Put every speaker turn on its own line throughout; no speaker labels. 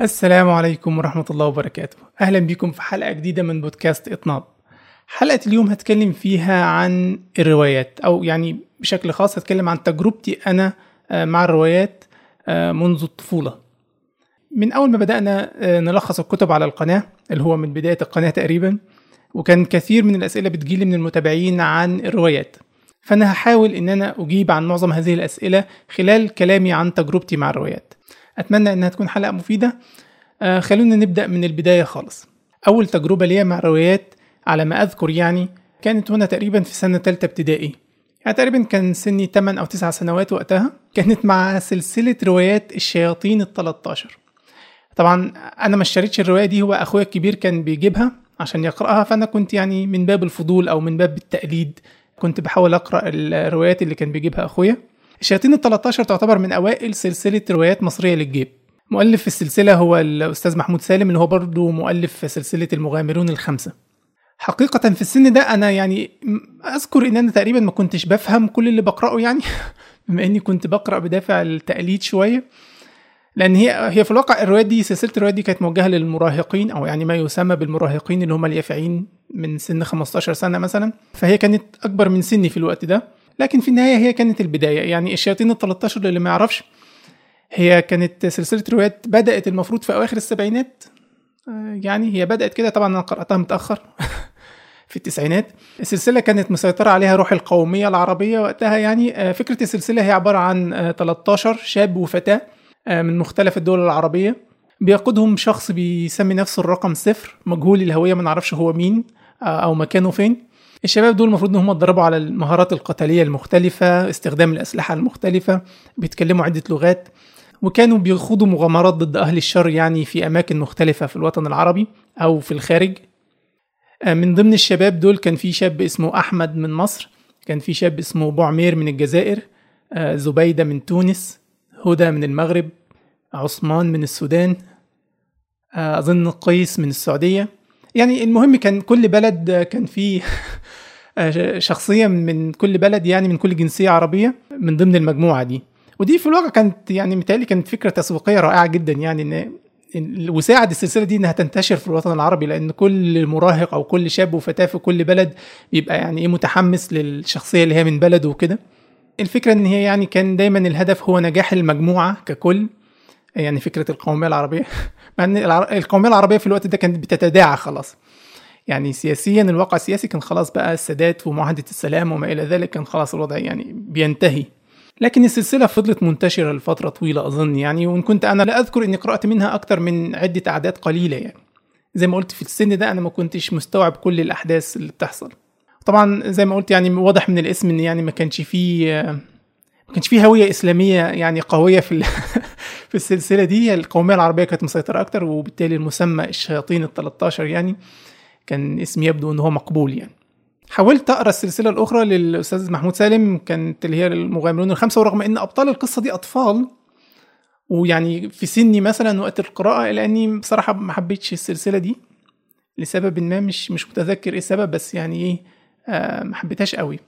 السلام عليكم ورحمة الله وبركاته. أهلا بكم في حلقة جديدة من بودكاست إطناب. حلقة اليوم هتكلم فيها عن الروايات أو يعني بشكل خاص هتكلم عن تجربتي أنا آه، مع الروايات آه، منذ الطفولة. من أول ما بدأنا آه، نلخص الكتب على القناة اللي هو من بداية القناة تقريبا وكان كثير من الأسئلة بتجيلي من المتابعين عن الروايات. فأنا هحاول إن أنا أجيب عن معظم هذه الأسئلة خلال كلامي عن تجربتي مع الروايات. أتمنى إنها تكون حلقة مفيدة. آه خلونا نبدأ من البداية خالص. أول تجربة ليا مع الروايات على ما أذكر يعني كانت هنا تقريبا في سنة تالتة ابتدائي. يعني تقريبا كان سني 8 أو 9 سنوات وقتها. كانت مع سلسلة روايات الشياطين ال 13 طبعا أنا ما اشتريتش الرواية دي هو أخويا الكبير كان بيجيبها عشان يقرأها فأنا كنت يعني من باب الفضول أو من باب التقليد كنت بحاول أقرأ الروايات اللي كان بيجيبها أخويا. الشياطين ال 13 تعتبر من أوائل سلسلة روايات مصرية للجيب. مؤلف السلسلة هو الأستاذ محمود سالم اللي هو برضه مؤلف سلسلة المغامرون الخمسة. حقيقة في السن ده أنا يعني أذكر إن أنا تقريبا ما كنتش بفهم كل اللي بقرأه يعني بما إني كنت بقرأ بدافع التقليد شوية. لأن هي هي في الواقع الروايات دي سلسلة الروايات دي كانت موجهة للمراهقين أو يعني ما يسمى بالمراهقين اللي هم اليافعين من سن 15 سنة مثلا. فهي كانت أكبر من سني في الوقت ده. لكن في النهاية هي كانت البداية. يعني الشياطين ال 13 اللي ما يعرفش هي كانت سلسلة روايات بدأت المفروض في أواخر السبعينات. آه، يعني هي بدأت كده. طبعا أنا قرأتها متأخر في التسعينات. السلسلة كانت مسيطرة عليها روح القومية العربية وقتها. يعني آه، فكرة السلسلة هي عبارة عن آه، 13 شاب وفتاة آه، من مختلف الدول العربية. بيقودهم شخص بيسمي نفسه الرقم صفر مجهول الهوية ما نعرفش هو مين آه، أو مكانه فين. الشباب دول المفروض إن هم اتدربوا على المهارات القتالية المختلفة استخدام الأسلحة المختلفة بيتكلموا عدة لغات وكانوا بيخوضوا مغامرات ضد أهل الشر يعني في أماكن مختلفة في الوطن العربي أو في الخارج. آه، من ضمن الشباب دول كان في شاب اسمه أحمد من مصر كان في شاب اسمه بوعمير من الجزائر آه، زبيدة من تونس هدى من المغرب عثمان من السودان آه، أظن قيس من السعودية. يعني المهم كان كل بلد كان فيه شخصية من كل بلد يعني من كل جنسية عربية من ضمن المجموعة دي. ودي في الواقع كانت يعني متهيألي كانت فكرة تسويقية رائعة جدا يعني ان إن- وساعد السلسلة دي إنها تنتشر في الوطن العربي لأن كل مراهق أو كل شاب وفتاة في كل بلد بيبقى يعني إيه متحمس للشخصية اللي هي من بلده وكده. الفكرة إن هي يعني كان دايما الهدف هو نجاح المجموعة ككل يعني فكرة القومية العربية. مع إن القومية العربية في الوقت ده كانت بتتداعى خلاص. يعني سياسيا الواقع السياسي كان خلاص بقى السادات ومعاهدة السلام وما إلى ذلك كان خلاص الوضع يعني بينتهي. لكن السلسلة فضلت منتشرة لفترة طويلة أظن يعني وإن كنت أنا لا أذكر إني قرأت منها أكتر من عدة أعداد قليلة يعني. زي ما قلت في السن ده أنا ما كنتش مستوعب كل الأحداث اللي بتحصل. طبعا زي ما قلت يعني واضح من الاسم إن يعني ما كانش فيه ما كانش فيه هوية إسلامية يعني قوية في في السلسلة دي. القومية العربية كانت مسيطرة أكتر وبالتالي المسمى الشياطين ال 13 يعني كان اسم يبدو إن هو مقبول يعني. حاولت أقرأ السلسلة الأخرى للأستاذ محمود سالم كانت اللي هي المغامرون الخمسة ورغم إن أبطال القصة دي أطفال ويعني في سني مثلا وقت القراءة الا إني بصراحة ما حبيتش السلسلة دي لسبب ما مش مش متذكر إيه السبب بس يعني إيه آه ما حبيتهاش قوي.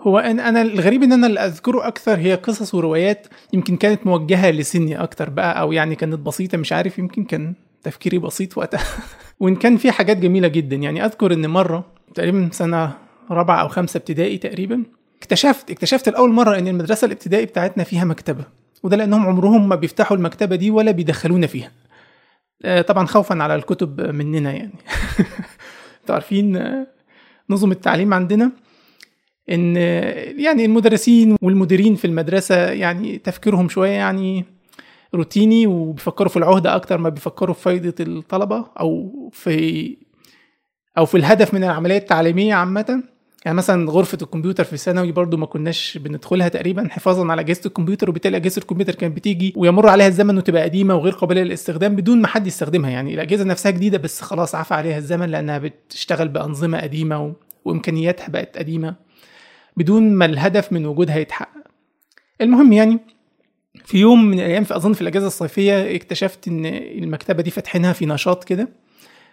هو أنا أنا الغريب إن أنا اللي أذكره أكثر هي قصص وروايات يمكن كانت موجهة لسني أكتر بقى أو يعني كانت بسيطة مش عارف يمكن كان تفكيري بسيط وقتها. وإن كان في حاجات جميلة جدا. يعني أذكر إن مرة تقريبا سنة رابعة أو خمسة ابتدائي تقريبا اكتشفت اكتشفت لأول مرة إن المدرسة الابتدائي بتاعتنا فيها مكتبة. وده لأنهم عمرهم ما بيفتحوا المكتبة دي ولا بيدخلونا فيها. آه، طبعا خوفا على الكتب مننا يعني. أنتوا عارفين آه، نظم التعليم عندنا إن يعني المدرسين والمديرين في المدرسة يعني تفكيرهم شوية يعني روتيني وبيفكروا في العهده أكتر ما بيفكروا في فايدة الطلبة أو في أو في الهدف من العملية التعليمية عامة. يعني مثلا غرفة الكمبيوتر في ثانوي برضو ما كناش بندخلها تقريبا حفاظا على أجهزة الكمبيوتر وبالتالي أجهزة الكمبيوتر كانت بتيجي ويمر عليها الزمن وتبقى قديمة وغير قابلة للاستخدام بدون ما حد يستخدمها. يعني الأجهزة نفسها جديدة بس خلاص عفى عليها الزمن لأنها بتشتغل بأنظمة قديمة و... وإمكانياتها بقت قديمة بدون ما الهدف من وجودها يتحقق. المهم يعني في يوم من الأيام في أظن في الأجازة الصيفية اكتشفت إن المكتبة دي فاتحينها في نشاط كده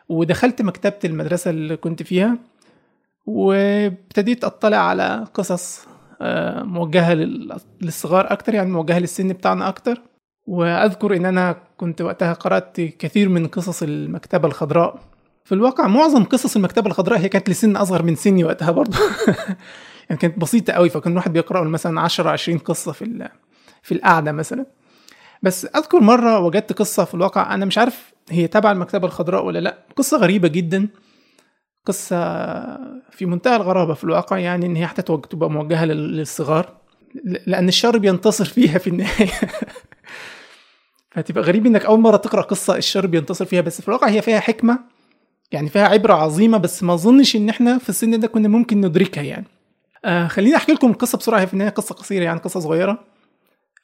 ودخلت مكتبة المدرسة اللي كنت فيها وابتديت أطلع على قصص آه، موجهة لل- للصغار أكتر يعني موجهة للسن بتاعنا أكتر. وأذكر إن أنا كنت وقتها قرأت كثير من قصص المكتبة الخضراء. في الواقع معظم قصص المكتبة الخضراء هي كانت لسن أصغر من سني وقتها برضه. يعني كانت بسيطة قوي فكان الواحد بيقرأ مثلا 10 20 قصة في في القعدة مثلا. بس أذكر مرة وجدت قصة في الواقع أنا مش عارف هي تبع المكتبة الخضراء ولا لأ. قصة غريبة جدا. قصة في منتهى الغرابة في الواقع يعني إن هي حتى تبقى موجهة للصغار. لأن الشر بينتصر فيها في النهاية. فتبقى غريب إنك أول مرة تقرأ قصة الشر بينتصر فيها. بس في الواقع هي فيها حكمة يعني فيها عبرة عظيمة بس ما أظنش إن إحنا في السن ده كنا ممكن ندركها يعني. آه خليني أحكي لكم القصة بسرعة. هي في النهاية قصة قصيرة يعني قصة صغيرة.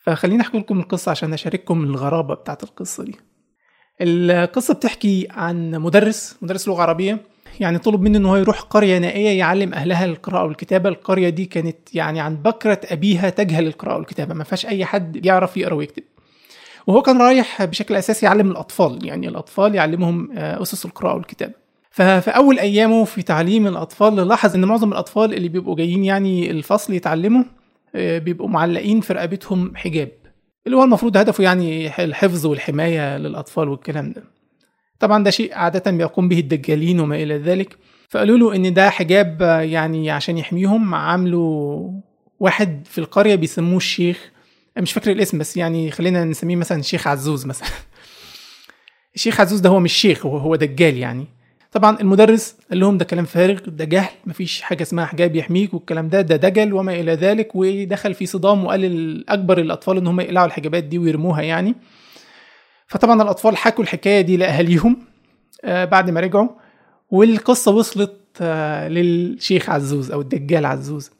فخليني أحكي لكم القصة عشان أشارككم الغرابة بتاعت القصة دي. القصة بتحكي عن مدرس مدرس لغة عربية. يعني طلب منه إن هو يروح قرية نائية يعلم أهلها القراءة والكتابة. القرية دي كانت يعني عن بكرة أبيها تجهل القراءة والكتابة. ما فيهاش أي حد يعرف يقرأ ويكتب. وهو كان رايح بشكل أساسي يعلم الأطفال. يعني الأطفال يعلمهم آه، أسس القراءة والكتابة. ففي أول أيامه في تعليم الأطفال لاحظ إن معظم الأطفال اللي بيبقوا جايين يعني الفصل يتعلموا آه، بيبقوا معلقين في رقبتهم حجاب اللي هو المفروض هدفه يعني الحفظ والحماية للأطفال والكلام ده. طبعا ده شيء عادة بيقوم به الدجالين وما إلى ذلك. فقالوا له إن ده حجاب آه، يعني عشان يحميهم عامله واحد في القرية بيسموه الشيخ مش فاكر الاسم بس يعني خلينا نسميه مثلا الشيخ عزوز مثلا. الشيخ عزوز ده هو مش شيخ هو هو دجال يعني. طبعا المدرس قال لهم ده كلام فارغ ده جهل مفيش حاجة اسمها حجاب يحميك والكلام ده ده دجل وما إلى ذلك ودخل في صدام وقال الاكبر الأطفال إن هم يقلعوا الحجابات دي ويرموها يعني. فطبعا الأطفال حكوا الحكاية دي لأهاليهم آه بعد ما رجعوا والقصة وصلت آه للشيخ عزوز أو الدجال عزوز.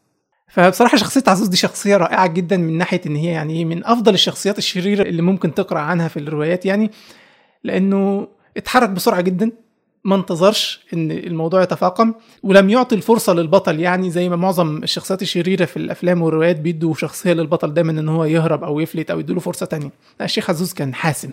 فبصراحة شخصية عزوز دي شخصية رائعة جدا من ناحية إن هي يعني من أفضل الشخصيات الشريرة اللي ممكن تقرأ عنها في الروايات يعني لأنه اتحرك بسرعة جدا ما انتظرش إن الموضوع يتفاقم ولم يعطي الفرصة للبطل. يعني زي ما معظم الشخصيات الشريرة في الأفلام والروايات بيدوا شخصية للبطل دايما إن هو يهرب أو يفلت أو يديله فرصة تانية. لا الشيخ عزوز كان حاسم.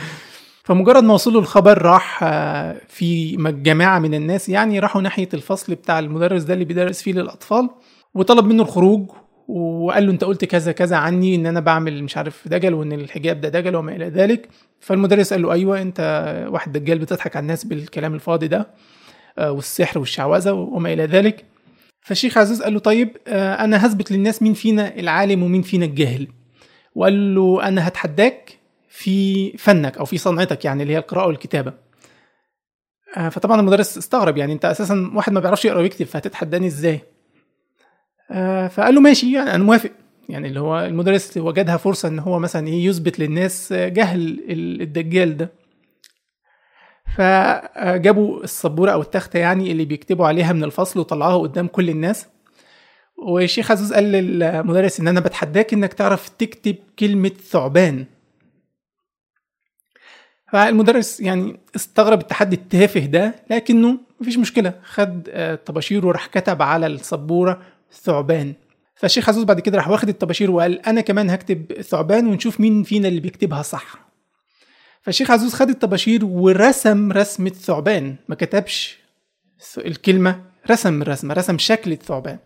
فمجرد ما وصلوا الخبر راح آه، في جماعة من الناس يعني راحوا ناحية الفصل بتاع المدرس ده اللي بيدرس فيه للأطفال وطلب منه الخروج وقال له انت قلت كذا كذا عني ان أنا بعمل مش عارف دجل وان الحجاب ده دجل وما إلى ذلك. فالمدرس قال له أيوه انت واحد دجال بتضحك على الناس بالكلام الفاضي ده آه، والسحر والشعوذة وما إلى ذلك. فالشيخ عزيز قال له طيب آه، أنا هثبت للناس مين فينا العالم ومين فينا الجاهل. وقال له أنا هتحداك في فنك أو في صنعتك يعني اللي هي القراءة والكتابة. آه، فطبعا المدرس استغرب يعني انت أساسا واحد ما بيعرفش يقرأ ويكتب فهتتحداني إزاي؟ فقال له ماشي يعني أنا موافق. يعني اللي هو المدرس وجدها فرصة إن هو مثلا إيه يثبت للناس جهل الدجال ده. فجابوا السبورة أو التخته يعني اللي بيكتبوا عليها من الفصل وطلعوها قدام كل الناس. والشيخ عزوز قال للمدرس إن أنا بتحداك إنك تعرف تكتب كلمة ثعبان. فالمدرس يعني استغرب التحدي التافه ده لكنه مفيش مشكلة خد طباشير وراح كتب على السبورة ثعبان. فالشيخ عزوز بعد كده راح واخد الطباشير وقال أنا كمان هكتب ثعبان ونشوف مين فينا اللي بيكتبها صح. فالشيخ عزوز خد الطباشير ورسم رسمة ثعبان ما كتبش الكلمة رسم الرسمة رسم شكل الثعبان.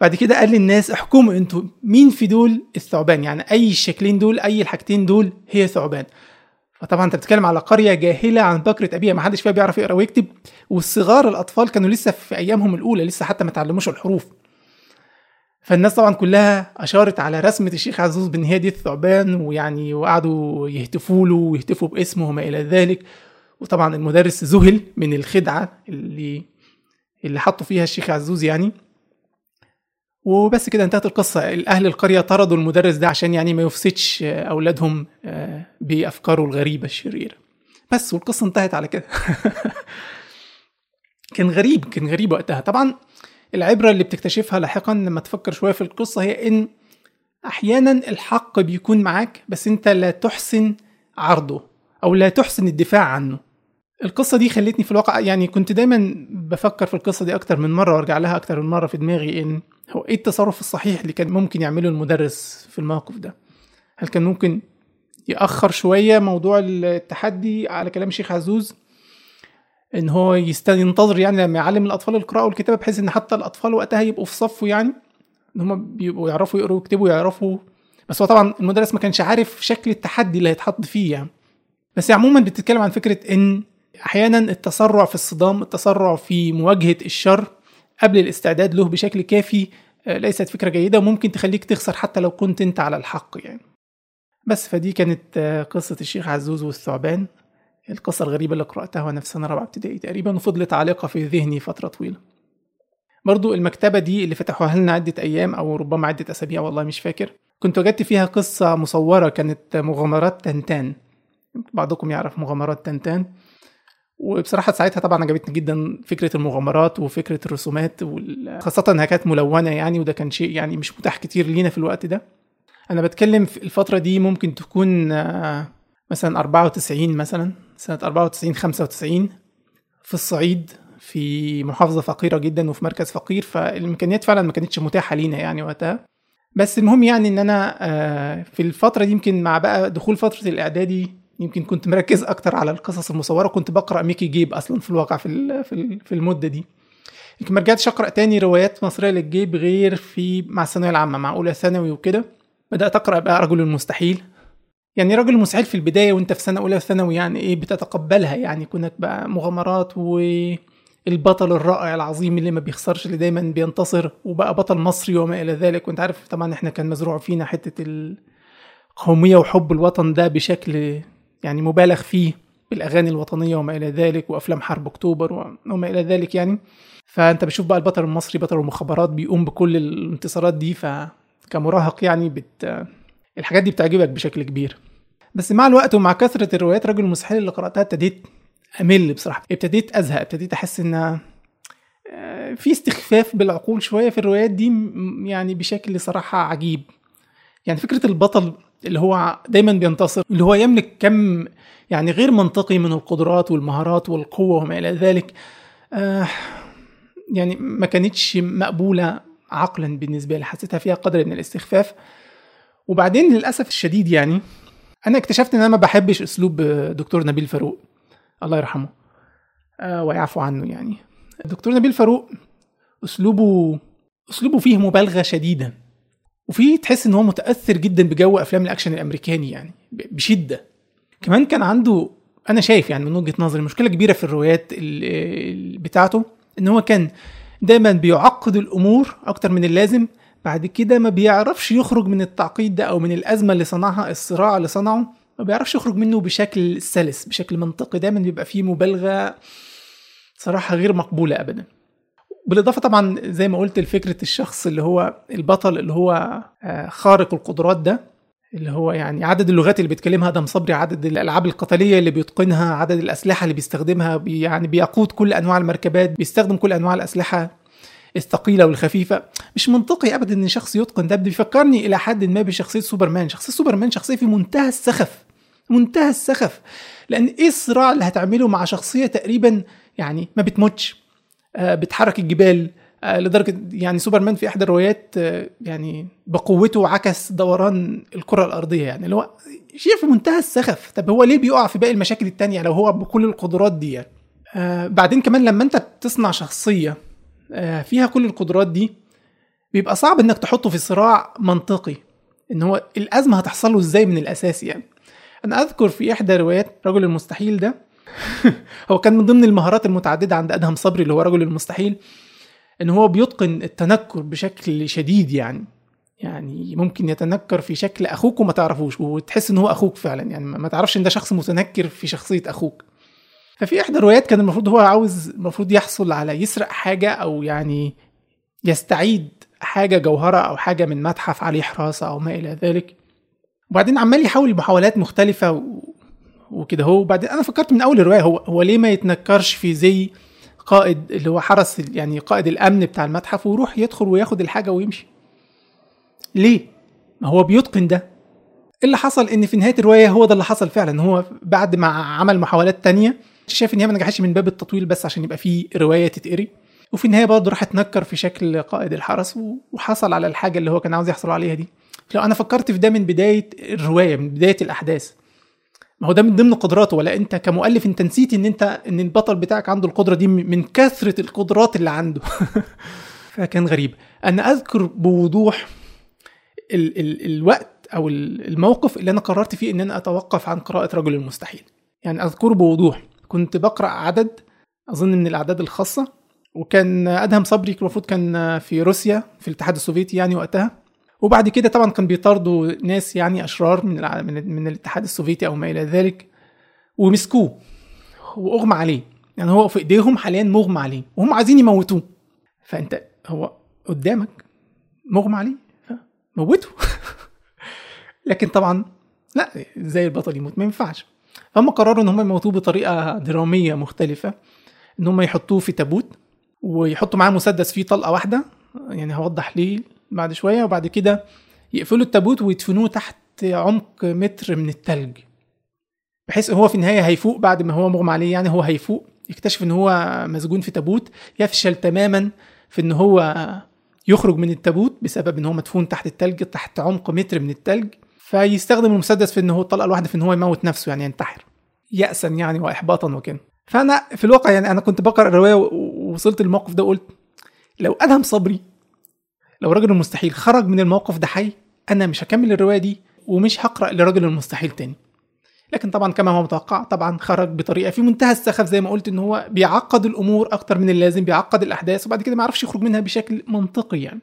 بعد كده قال للناس احكموا أنتوا مين في دول الثعبان؟ يعني أي الشكلين دول أي الحاجتين دول هي ثعبان. فطبعا أنت بتتكلم على قرية جاهلة عن بكرة أبيها ما حدش فيها بيعرف يقرأ ويكتب والصغار الأطفال كانوا لسه في أيامهم الأولى لسه حتى ما تعلموش الحروف. فالناس طبعا كلها أشارت على رسمة الشيخ عزوز بإن هي دي الثعبان ويعني وقعدوا يهتفوا له ويهتفوا باسمه وما إلى ذلك. وطبعا المدرس ذهل من الخدعة اللي اللي حطوا فيها الشيخ عزوز يعني. وبس كده انتهت القصة. أهل القرية طردوا المدرس ده عشان يعني ما يفسدش أولادهم آه، بأفكاره الغريبة الشريرة. بس والقصة انتهت على كده. كان غريب كان غريب وقتها. طبعا العبرة اللي بتكتشفها لاحقا لما تفكر شوية في القصة هي إن أحيانا الحق بيكون معاك بس أنت لا تحسن عرضه أو لا تحسن الدفاع عنه. القصة دي خلتني في الواقع يعني كنت دايما بفكر في القصة دي أكتر من مرة وأرجع لها أكتر من مرة في دماغي إن هو إيه التصرف الصحيح اللي كان ممكن يعمله المدرس في الموقف ده؟ هل كان ممكن يأخر شوية موضوع التحدي على كلام الشيخ عزوز؟ إن هو ينتظر يعني لما يعلم الأطفال القراءة والكتابة بحيث إن حتى الأطفال وقتها يبقوا في صفه يعني إن هم بيبقوا يعرفوا يقروا ويكتبوا ويعرفوا. بس هو طبعا المدرس ما كانش عارف شكل التحدي اللي هيتحط فيه يعني. بس عموما بتتكلم عن فكرة إن أحيانا التسرع في الصدام التسرع في مواجهة الشر قبل الاستعداد له بشكل كافي آه، ليست فكرة جيدة وممكن تخليك تخسر حتى لو كنت أنت على الحق يعني. بس فدي كانت آه، قصة الشيخ عزوز والثعبان القصة الغريبة اللي قرأتها وأنا في سنة رابعة ابتدائي تقريبا وفضلت عالقة في ذهني فترة طويلة. برضو المكتبة دي اللي فتحوها لنا عدة أيام أو ربما عدة أسابيع والله مش فاكر كنت وجدت فيها قصة مصورة كانت مغامرات تنتان. بعضكم يعرف مغامرات تنتان. وبصراحة ساعتها طبعا عجبتني جدا فكرة المغامرات وفكرة الرسومات خاصة انها كانت ملونة يعني وده كان شيء يعني مش متاح كتير لينا في الوقت ده. أنا بتكلم في الفترة دي ممكن تكون آه، مثلا 94 مثلا سنة 94 95 في الصعيد في محافظة فقيرة جدا وفي مركز فقير فالإمكانيات فعلا ما كانتش متاحة لينا يعني وقتها. بس المهم يعني إن أنا آه، في الفترة دي يمكن مع بقى دخول فترة الإعدادي يمكن كنت مركز أكتر على القصص المصورة كنت بقرأ ميكي جيب أصلا في الواقع في في المدة دي. يمكن ما رجعتش أقرأ تاني روايات مصرية للجيب غير في مع الثانوية العامة مع أولى ثانوي وكده. بدأت أقرأ بقى رجل المستحيل. يعني رجل المستحيل في البداية وأنت في سنة أولى ثانوي يعني إيه بتتقبلها؟ يعني كونك بقى مغامرات والبطل الرائع العظيم اللي ما بيخسرش اللي دايما بينتصر وبقى بطل مصري وما إلى ذلك. وأنت عارف طبعا إحنا كان مزروع فينا حتة القوميه وحب الوطن ده بشكل يعني مبالغ فيه بالأغاني الوطنية وما إلى ذلك وأفلام حرب أكتوبر وما إلى ذلك يعني. فأنت بتشوف بقى البطل المصري بطل المخابرات بيقوم بكل الانتصارات دي فكمراهق يعني بت الحاجات دي بتعجبك بشكل كبير. بس مع الوقت ومع كثرة الروايات رجل المستحيل اللي قرأتها ابتديت أمل بصراحة ابتديت أزهق ابتديت أحس إن آه، في استخفاف بالعقول شوية في الروايات دي يعني بشكل صراحة عجيب. يعني فكرة البطل اللي هو دايما بينتصر اللي هو يملك كم يعني غير منطقي من القدرات والمهارات والقوة وما إلى ذلك. آه يعني ما كانتش مقبولة عقلا بالنسبة لي حسيتها فيها قدر من الاستخفاف. وبعدين للأسف الشديد يعني أنا اكتشفت إن أنا ما بحبش أسلوب دكتور نبيل فاروق. الله يرحمه. آه ويعفو عنه يعني. الدكتور نبيل فاروق أسلوبه أسلوبه فيه مبالغة شديدة. وفي تحس إن هو متأثر جدا بجو أفلام الأكشن الأمريكاني يعني بشدة. كمان كان عنده أنا شايف يعني من وجهة نظري مشكلة كبيرة في الروايات بتاعته إن هو كان دايما بيعقد الأمور أكتر من اللازم بعد كده ما بيعرفش يخرج من التعقيد ده أو من الأزمة اللي صنعها الصراع اللي صنعه ما بيعرفش يخرج منه بشكل سلس بشكل منطقي. دايما بيبقى فيه مبالغة صراحة غير مقبولة ابدا. بالإضافة طبعا زي ما قلت لفكرة الشخص اللي هو البطل اللي هو آه، خارق القدرات ده اللي هو يعني عدد اللغات اللي بيتكلمها آدم صبري عدد الألعاب القتالية اللي بيتقنها عدد الأسلحة اللي بيستخدمها بي يعني بيقود كل أنواع المركبات بيستخدم كل أنواع الأسلحة الثقيلة والخفيفة. مش منطقي ابدا إن شخص يتقن ده. بيفكرني إلى حد ما بشخصية سوبرمان. شخصية سوبرمان شخصية في منتهى السخف منتهى السخف. لأن إيه الصراع اللي هتعمله مع شخصية تقريبا يعني ما بتموتش؟ بتحرك الجبال آه، لدرجة يعني سوبرمان في احدى الروايات آه، يعني بقوته عكس دوران الكرة الأرضية يعني اللي هو شيء في منتهى السخف. طب هو ليه بيقع في باقي المشاكل التانية لو هو بكل القدرات دي يعني؟ آه بعدين كمان لما انت بتصنع شخصية آه فيها كل القدرات دي بيبقى صعب انك تحطه في صراع منطقي ان هو الأزمة هتحصل له إزاي من الأساس يعني؟ أنا أذكر في إحدى روايات رجل المستحيل ده هو كان من ضمن المهارات المتعددة عند أدهم صبري اللي هو رجل المستحيل إن هو بيتقن التنكر بشكل شديد يعني يعني ممكن يتنكر في شكل أخوك وما تعرفوش وتحس إن هو أخوك فعلا يعني ما تعرفش إن ده شخص متنكر في شخصية أخوك ففي إحدى الروايات كان المفروض هو عاوز المفروض يحصل على يسرق حاجة أو يعني يستعيد حاجة جوهرة أو حاجة من متحف عليه حراسة أو ما إلى ذلك وبعدين عمال يحاول محاولات مختلفة. وكده. هو وبعدين أنا فكرت من أول الرواية هو هو ليه ما يتنكرش في زي قائد اللي هو حرس يعني قائد الأمن بتاع المتحف ويروح يدخل وياخد الحاجة ويمشي؟ ليه؟ ما هو بيتقن ده. اللي حصل؟ إن في نهاية الرواية هو ده اللي حصل فعلا. هو بعد ما عمل محاولات تانية شاف إن هي ما نجحتش من باب التطويل بس عشان يبقى فيه رواية تتقري. وفي النهاية برضه راح اتنكر في شكل قائد الحرس وحصل على الحاجة اللي هو كان عاوز يحصل عليها دي. لو أنا فكرت في ده من بداية الرواية من بداية الأحداث ما هو ده من ضمن قدراته. ولا انت كمؤلف انت نسيت ان انت ان البطل بتاعك عنده القدرة دي من كثرة القدرات اللي عنده. فكان غريب. أنا أذكر بوضوح ال ال الوقت أو الموقف اللي أنا قررت فيه إن أنا أتوقف عن قراءة رجل المستحيل. يعني أذكره بوضوح. كنت بقرأ عدد أظن من الأعداد الخاصة وكان أدهم صبري المفروض كان في روسيا في الاتحاد السوفيتي يعني وقتها. وبعد كده طبعا كان بيطاردوا ناس يعني أشرار من من, الاتحاد السوفيتي أو ما إلى ذلك ومسكوه وأغمى عليه. يعني هو في إيديهم حاليا مغمى عليه وهم عايزين يموتوه. فأنت هو قدامك مغمى عليه موته لكن طبعا لا إزاي البطل يموت؟ ما ينفعش. فهم قرروا إن هم يموتوه بطريقة درامية مختلفة إن هم يحطوه في تابوت ويحطوا معاه مسدس فيه طلقة واحدة يعني هوضح ليه بعد شوية وبعد كده يقفلوا التابوت ويدفنوه تحت عمق متر من التلج بحيث هو في النهاية هيفوق بعد ما هو مغمى عليه. يعني هو هيفوق يكتشف إن هو مسجون في تابوت يفشل تماما في إن هو يخرج من التابوت بسبب إن هو مدفون تحت التلج تحت عمق متر من التلج. فيستخدم المسدس في إن هو الطلقه الواحده في إن هو يموت نفسه يعني ينتحر يأسا يعني واحباطا وكده. فأنا في الواقع يعني أنا كنت بقرأ الرواية ووصلت للموقف ده وقلت لو ادهم صبري لو رجل المستحيل خرج من الموقف ده حي أنا مش هكمل الرواية دي ومش هقرأ لرجل المستحيل تاني. لكن طبعا كما هو متوقع طبعا خرج بطريقة في منتهى السخف زي ما قلت إن هو بيعقد الأمور أكتر من اللازم بيعقد الأحداث وبعد كده ما يعرفش يخرج منها بشكل منطقي يعني.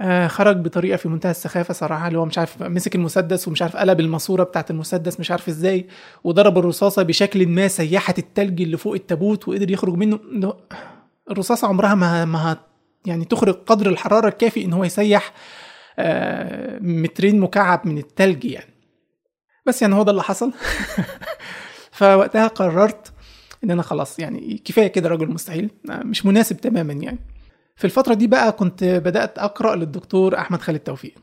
آه خرج بطريقة في منتهى السخافة صراحة اللي هو مش عارف مسك المسدس ومش عارف قلب الماسورة بتاعه المسدس مش عارف إزاي وضرب الرصاصة بشكل ما سيحت التلج اللي فوق التابوت وقدر يخرج منه. الرصاصة عمرها ما ما يعني تخرج قدر الحرارة الكافي إن هو يسيح آه مترين مكعب من التلج يعني. بس يعني هو ده اللي حصل. فوقتها قررت إن أنا خلاص يعني كفاية كده رجل مستحيل مش مناسب تماما يعني. في الفترة دي بقى كنت بدأت أقرأ للدكتور أحمد خالد توفيق.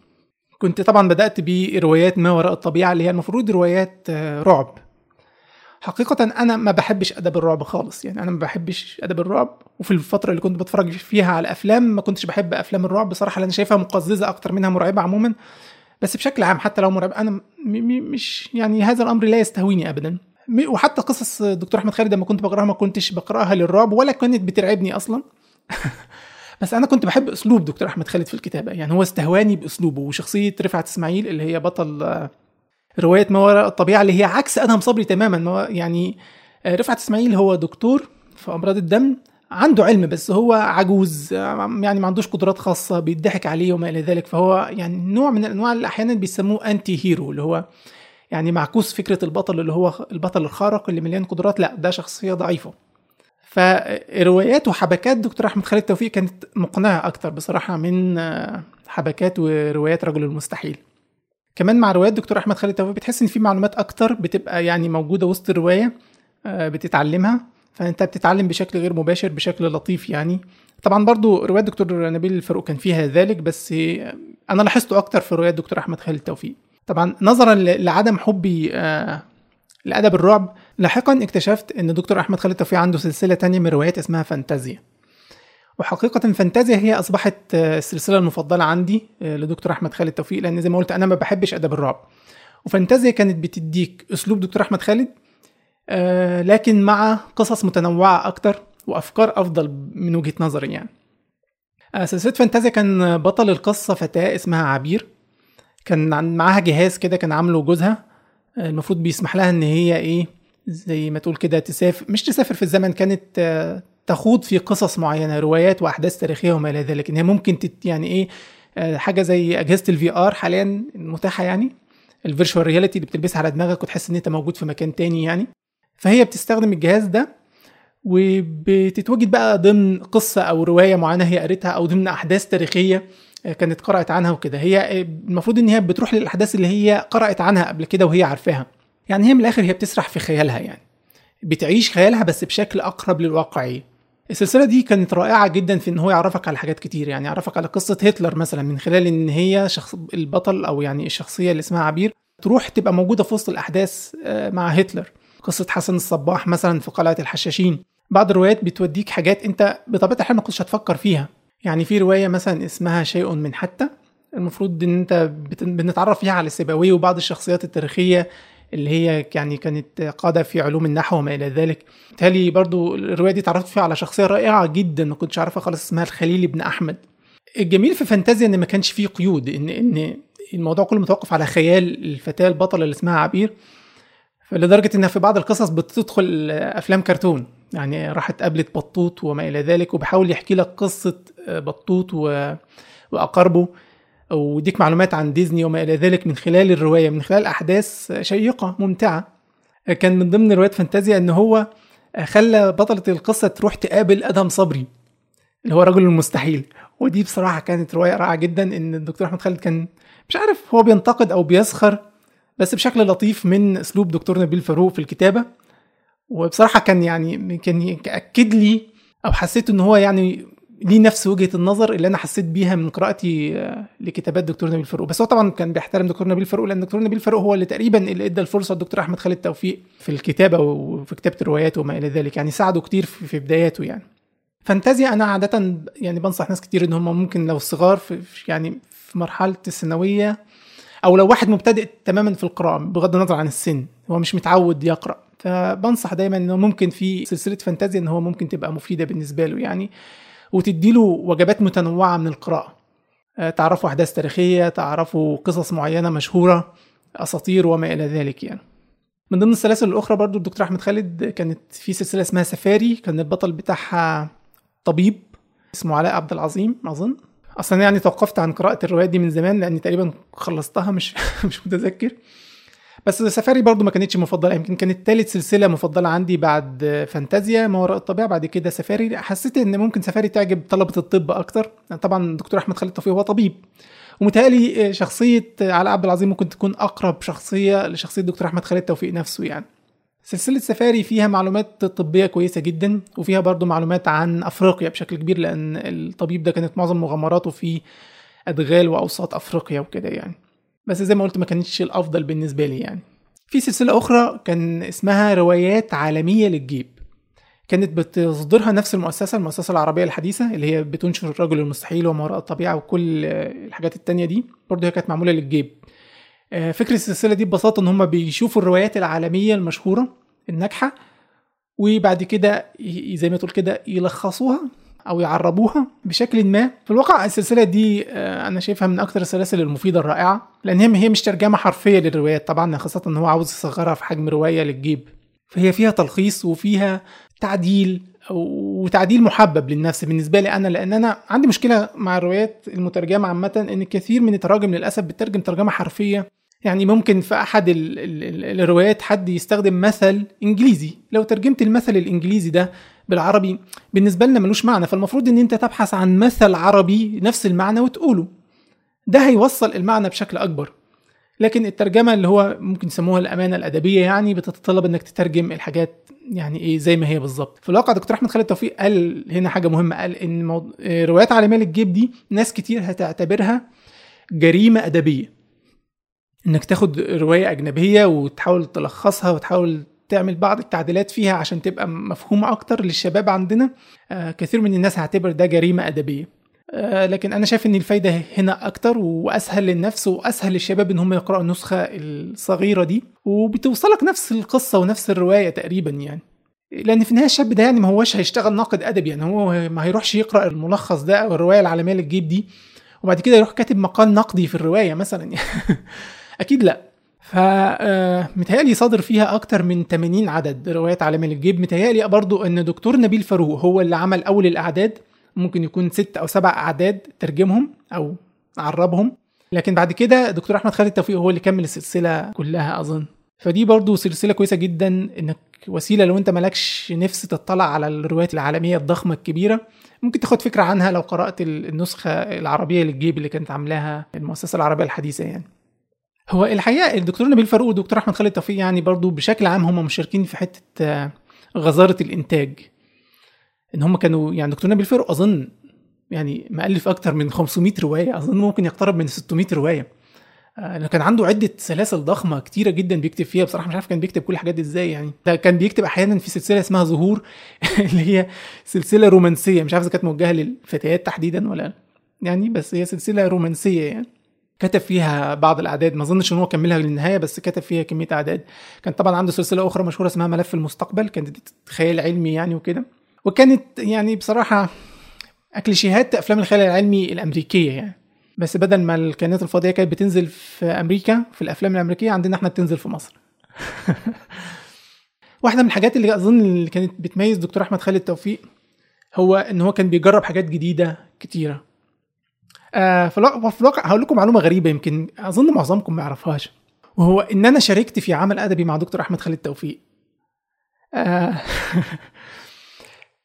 كنت طبعا بدأت بروايات ما وراء الطبيعة اللي هي المفروض روايات رعب. حقيقة أنا ما بحبش أدب الرعب خالص. يعني أنا ما بحبش أدب الرعب وفي الفترة اللي كنت بتفرج فيها على أفلام ما كنتش بحب أفلام الرعب. بصراحة لأن شايفها مقززة أكتر منها مرعبة عموما. بس بشكل عام حتى لو مرعب أنا مش يعني هذا الأمر لا يستهويني ابدا. وحتى قصص الدكتور أحمد خالد لما كنت بقراها ما كنتش بقرأها للرعب ولا كانت بترعبني أصلا. بس أنا كنت بحب أسلوب دكتور أحمد خالد في الكتابة. يعني هو استهواني بأسلوبه وشخصية رفعت إسماعيل اللي هي بطل رواية ما وراء الطبيعة اللي هي عكس أدهم صبري تماما. يعني رفعت إسماعيل هو دكتور في أمراض الدم عنده علم بس هو عجوز يعني ما عندوش قدرات خاصة بيضحك عليه وما إلى ذلك. فهو يعني نوع من الأنواع اللي أحيانا بيسموه أنتي هيرو اللي هو يعني معكوس فكرة البطل اللي هو البطل الخارق اللي مليان قدرات. لا ده شخصية ضعيفة. فروايات وحبكات دكتور أحمد خالد توفيق كانت مقنعة أكتر بصراحة من حبكات وروايات رجل المستحيل. كمان مع روايات دكتور أحمد خالد توفيق بتحس إن في معلومات أكتر بتبقى يعني موجودة وسط الرواية بتتعلمها. فأنت بتتعلم بشكل غير مباشر بشكل لطيف يعني. طبعا برضو رواية دكتور نبيل الفاروق كان فيها ذلك بس أنا لاحظته أكتر في رواية دكتور أحمد خالد توفيق. طبعا نظرا لعدم حبي لأدب الرعب لاحقا اكتشفت إن دكتور أحمد خالد توفيق عنده سلسلة تانية من روايات اسمها فانتازيا. وحقيقة فانتازيا هي أصبحت السلسلة المفضلة عندي لدكتور أحمد خالد توفيق لأن زي ما قلت أنا ما بحبش أدب الرعب. وفانتازيا كانت بتديك أسلوب دكتور أحمد خالد آه لكن مع قصص متنوعة أكتر وأفكار أفضل من وجهة نظري يعني. آه سلسلة فانتازيا كان بطل القصة فتاة اسمها عبير. كان معاها جهاز كده كان عامله جوزها آه المفروض بيسمح لها إن هي إيه زي ما تقول كده تسافر مش تسافر في الزمن كانت آه تخوض في قصص معينة روايات وأحداث تاريخية وما إلى ذلك إن هي ممكن تت يعني إيه آه حاجة زي أجهزة ال VR حاليا متاحة يعني ال virtual reality اللي بتلبسها على دماغك وتحس إن أنت موجود في مكان تاني يعني. فهي بتستخدم الجهاز ده وبتتواجد بقى ضمن قصة أو رواية معينة هي قريتها أو ضمن أحداث تاريخية كانت قرأت عنها وكده. هي المفروض إن هي بتروح للأحداث اللي هي قرأت عنها قبل كده وهي عارفاها. يعني هي من الآخر هي بتسرح في خيالها يعني. بتعيش خيالها بس بشكل أقرب للواقعية. السلسلة دي كانت رائعة جدا في إن هو يعرفك على حاجات كتير. يعني يعرفك على قصة هتلر مثلا من خلال إن هي شخص البطل أو يعني الشخصية اللي اسمها عبير. تروح تبقى موجودة في وسط الأحداث مع هتلر. قصة حسن الصباح مثلا في قلعة الحشاشين. بعض الروايات بتوديك حاجات أنت بطبيعة الحال ما كنتش هتفكر فيها. يعني في رواية مثلا اسمها شيء من حتى المفروض إن أنت بنتعرف فيها على سيبويه وبعض الشخصيات التاريخية اللي هي يعني كانت قادة في علوم النحو وما إلى ذلك. بالتالي برضو الرواية دي تعرفت فيها على شخصية رائعة جدا ما كنتش عارفها خالص اسمها الخليل بن أحمد. الجميل في فانتازيا إن ما كانش فيه قيود إن إن الموضوع كله متوقف على خيال الفتاة البطلة اللي اسمها عبير. لدرجه إنها في بعض القصص بتدخل أفلام كرتون. يعني راحت قابلت بطوط وما إلى ذلك وبيحاول يحكي لك قصة بطوط. وأقاربه. ويديك معلومات عن ديزني وما إلى ذلك من خلال الرواية من خلال أحداث شيقة ممتعة. كان من ضمن روايات فانتازيا إن هو خلى بطلة القصة تروح تقابل أدهم صبري اللي هو رجل المستحيل. ودي بصراحة كانت رواية رائعة جدا إن الدكتور أحمد خالد كان مش عارف هو بينتقد أو بيسخر بس بشكل لطيف من أسلوب دكتور نبيل فاروق في الكتابة. وبصراحة كان يعني كان يأكد لي أو حسيت إن هو يعني ليه نفس وجهة النظر اللي أنا حسيت بيها من قراءتي لكتابات دكتور نبيل فاروق. بس هو طبعا كان بيحترم دكتور نبيل فاروق لأن دكتور نبيل فاروق هو اللي تقريبا اللي إدى الفرصة للدكتور أحمد خالد توفيق في الكتابة وفي كتابة الروايات وما إلى ذلك يعني ساعده كتير في بداياته يعني. فانتازيا أنا عادة يعني بنصح ناس كتير إن هم ممكن لو صغار في يعني في مرحلة الثانوية أو لو واحد مبتدئ تماما في القراءة بغض النظر عن السن هو مش متعود يقرأ. فبنصح دايما إنه ممكن في سلسلة فانتازيا إن هو ممكن تبقى مفيدة بالنسبة له يعني. وتديله وجبات متنوعة من القراءة. تعرفوا أحداث تاريخية تعرفوا قصص معينة مشهورة أساطير وما إلى ذلك يعني. من ضمن السلاسل الأخرى برضو الدكتور أحمد خالد كانت في سلسلة اسمها سفاري كان البطل بتاعها طبيب اسمه علاء عبد العظيم أظن. أصلا يعني توقفت عن قراءة الروايات دي من زمان لأني تقريبا خلصتها مش مش متذكر. بس سفاري برضو ما كانتش مفضلة يمكن كانت ثالث سلسلة مفضلة عندي بعد فانتازيا ما وراء الطبيعة بعد كده سفاري. حسيت إن ممكن سفاري تعجب طلبة الطب أكتر. طبعا الدكتور أحمد خالد توفيق هو طبيب. ومتهيألي شخصية علاء عبد العظيم ممكن تكون أقرب شخصية لشخصية الدكتور أحمد خالد توفيق نفسه يعني. سلسلة سفاري فيها معلومات طبية كويسة جدا وفيها برضو معلومات عن أفريقيا بشكل كبير لأن الطبيب ده كانت معظم مغامراته في أدغال وأوساط أفريقيا وكده يعني. بس زي ما قلت ما كانتش الأفضل بالنسبة لي يعني. في سلسلة أخرى كان اسمها روايات عالمية للجيب. كانت بتصدرها نفس المؤسسة المؤسسة العربية الحديثة اللي هي بتنشر الرجل المستحيل وما وراء الطبيعة وكل الحاجات التانية دي. برضه هي كانت معمولة للجيب. فكرة السلسلة دي ببساطة إن هم بيشوفوا الروايات العالمية المشهورة الناجحة وبعد كده زي ما تقول كده يلخصوها أو يعربوها بشكل ما. في الواقع السلسلة دي أنا شايفها من أكتر السلاسل المفيدة الرائعة لأن هي مش ترجمة حرفية للروايات طبعا خاصة إن هو عاوز يصغرها في حجم رواية للجيب. فهي فيها تلخيص وفيها تعديل وتعديل محبب للنفس بالنسبة لي أنا لأن أنا عندي مشكلة مع الروايات المترجمة عامة إن كثير من التراجم للأسف بتترجم ترجمة حرفية. يعني ممكن في أحد ال ال الروايات حد يستخدم مثل إنجليزي. لو ترجمت المثل الإنجليزي ده بالعربي بالنسبة لنا ملوش معنى. فالمفروض إن أنت تبحث عن مثل عربي نفس المعنى وتقوله. ده هيوصل المعنى بشكل أكبر. لكن الترجمة اللي هو ممكن يسموها الأمانة الأدبية يعني بتتطلب إنك تترجم الحاجات يعني إيه زي ما هي بالظبط. في الواقع دكتور أحمد خالد توفيق قال هنا حاجة مهمة قال إن مو... روايات عالمية للجيب دي ناس كتير هتعتبرها جريمة أدبية. إنك تاخد رواية أجنبية وتحاول تلخصها وتحاول تعمل بعض التعديلات فيها عشان تبقى مفهومة أكتر للشباب عندنا. آه كثير من الناس هيعتبر ده جريمة أدبية. آه لكن أنا شايف إن الفايدة هنا أكتر وأسهل للنفس وأسهل للشباب إن هم يقرأوا النسخة الصغيرة دي. وبتوصلك نفس القصة ونفس الرواية تقريبا يعني. لأن في النهاية الشاب ده يعني ما هوش هيشتغل ناقد أدبي يعني. هو ما هيروحش يقرأ الملخص ده أو الرواية العالمية للجيب دي. وبعد كده يروح كاتب مقال نقدي في الرواية مثلا. أكيد لأ. ف متهيألي صادر فيها أكتر من 80 عدد روايات عالمية للجيب متهيألي برضو أن دكتور نبيل فاروق هو اللي عمل أول الأعداد. ممكن يكون ست أو سبع أعداد ترجمهم أو عربهم. لكن بعد كده دكتور أحمد خالد توفيق هو اللي كمل السلسلة كلها أظن. فدي برضو سلسلة كويسة جدا إنك وسيلة لو أنت مالكش نفس تطلع على الروايات العالمية الضخمة الكبيرة. ممكن تاخد فكرة عنها لو قرأت النسخة العربية للجيب اللي كانت عاملاها المؤسسة العربية الحديثة يعني. هو الحقيقة الدكتور نبيل فاروق والدكتور أحمد خالد توفيق يعني برضو بشكل عام هم مشاركين في حتة غزارة الإنتاج. إن هم كانوا يعني دكتور نبيل فاروق أظن يعني مؤلف أكتر من 500 رواية أظن ممكن يقترب من 600 رواية. لأنه كان عنده عدة سلاسل ضخمة كتيرة جدا بيكتب فيها. بصراحة مش عارف كان بيكتب كل الحاجات دي إزاي يعني. ده كان بيكتب أحيانا في سلسلة اسمها ظهور اللي هي سلسلة رومانسية. مش عارف إذا كانت موجهة للفتيات تحديدا ولا يعني بس هي سلسلة رومانسية يعني. كتب فيها بعض الأعداد. ما أظنش إن هو كملها للنهاية بس كتب فيها كمية أعداد. كان طبعا عنده سلسلة أخرى مشهورة اسمها ملف المستقبل. كانت خيال علمي يعني وكده. وكانت يعني بصراحة اكليشيهات أفلام الخيال العلمي الأمريكية يعني. بس بدل ما الكائنات الفضائية كانت بتنزل في أمريكا في الأفلام الأمريكية عندنا إحنا بتنزل في مصر. واحدة من الحاجات اللي أظن اللي كانت بتميز دكتور أحمد خالد توفيق هو إن هو كان بيجرب حاجات جديدة كتيرة. آه في الواقع هقول لكم معلومة غريبة يمكن أظن معظمكم ما يعرفهاش. وهو إن أنا شاركت في عمل أدبي مع دكتور أحمد خالد توفيق. آه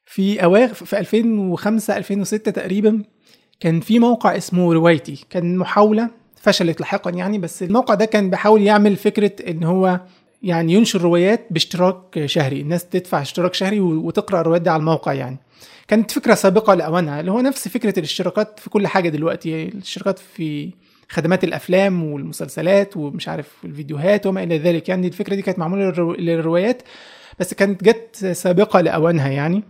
في اواخر في 2005 2006 تقريبا كان في موقع اسمه روايتي. كان محاولة فشلت لاحقا يعني بس الموقع ده كان بيحاول يعمل فكرة إن هو يعني ينشر روايات باشتراك شهري. الناس تدفع اشتراك شهري وتقرأ الروايات دي على الموقع يعني. كانت فكرة سابقة لاوانها اللي هو نفس فكرة الاشتراكات في كل حاجة دلوقتي الاشتراكات في خدمات الأفلام والمسلسلات ومش عارف الفيديوهات وما إلى ذلك يعني الفكرة دي كانت معمولة للروايات بس كانت جت سابقة لأوانها يعني.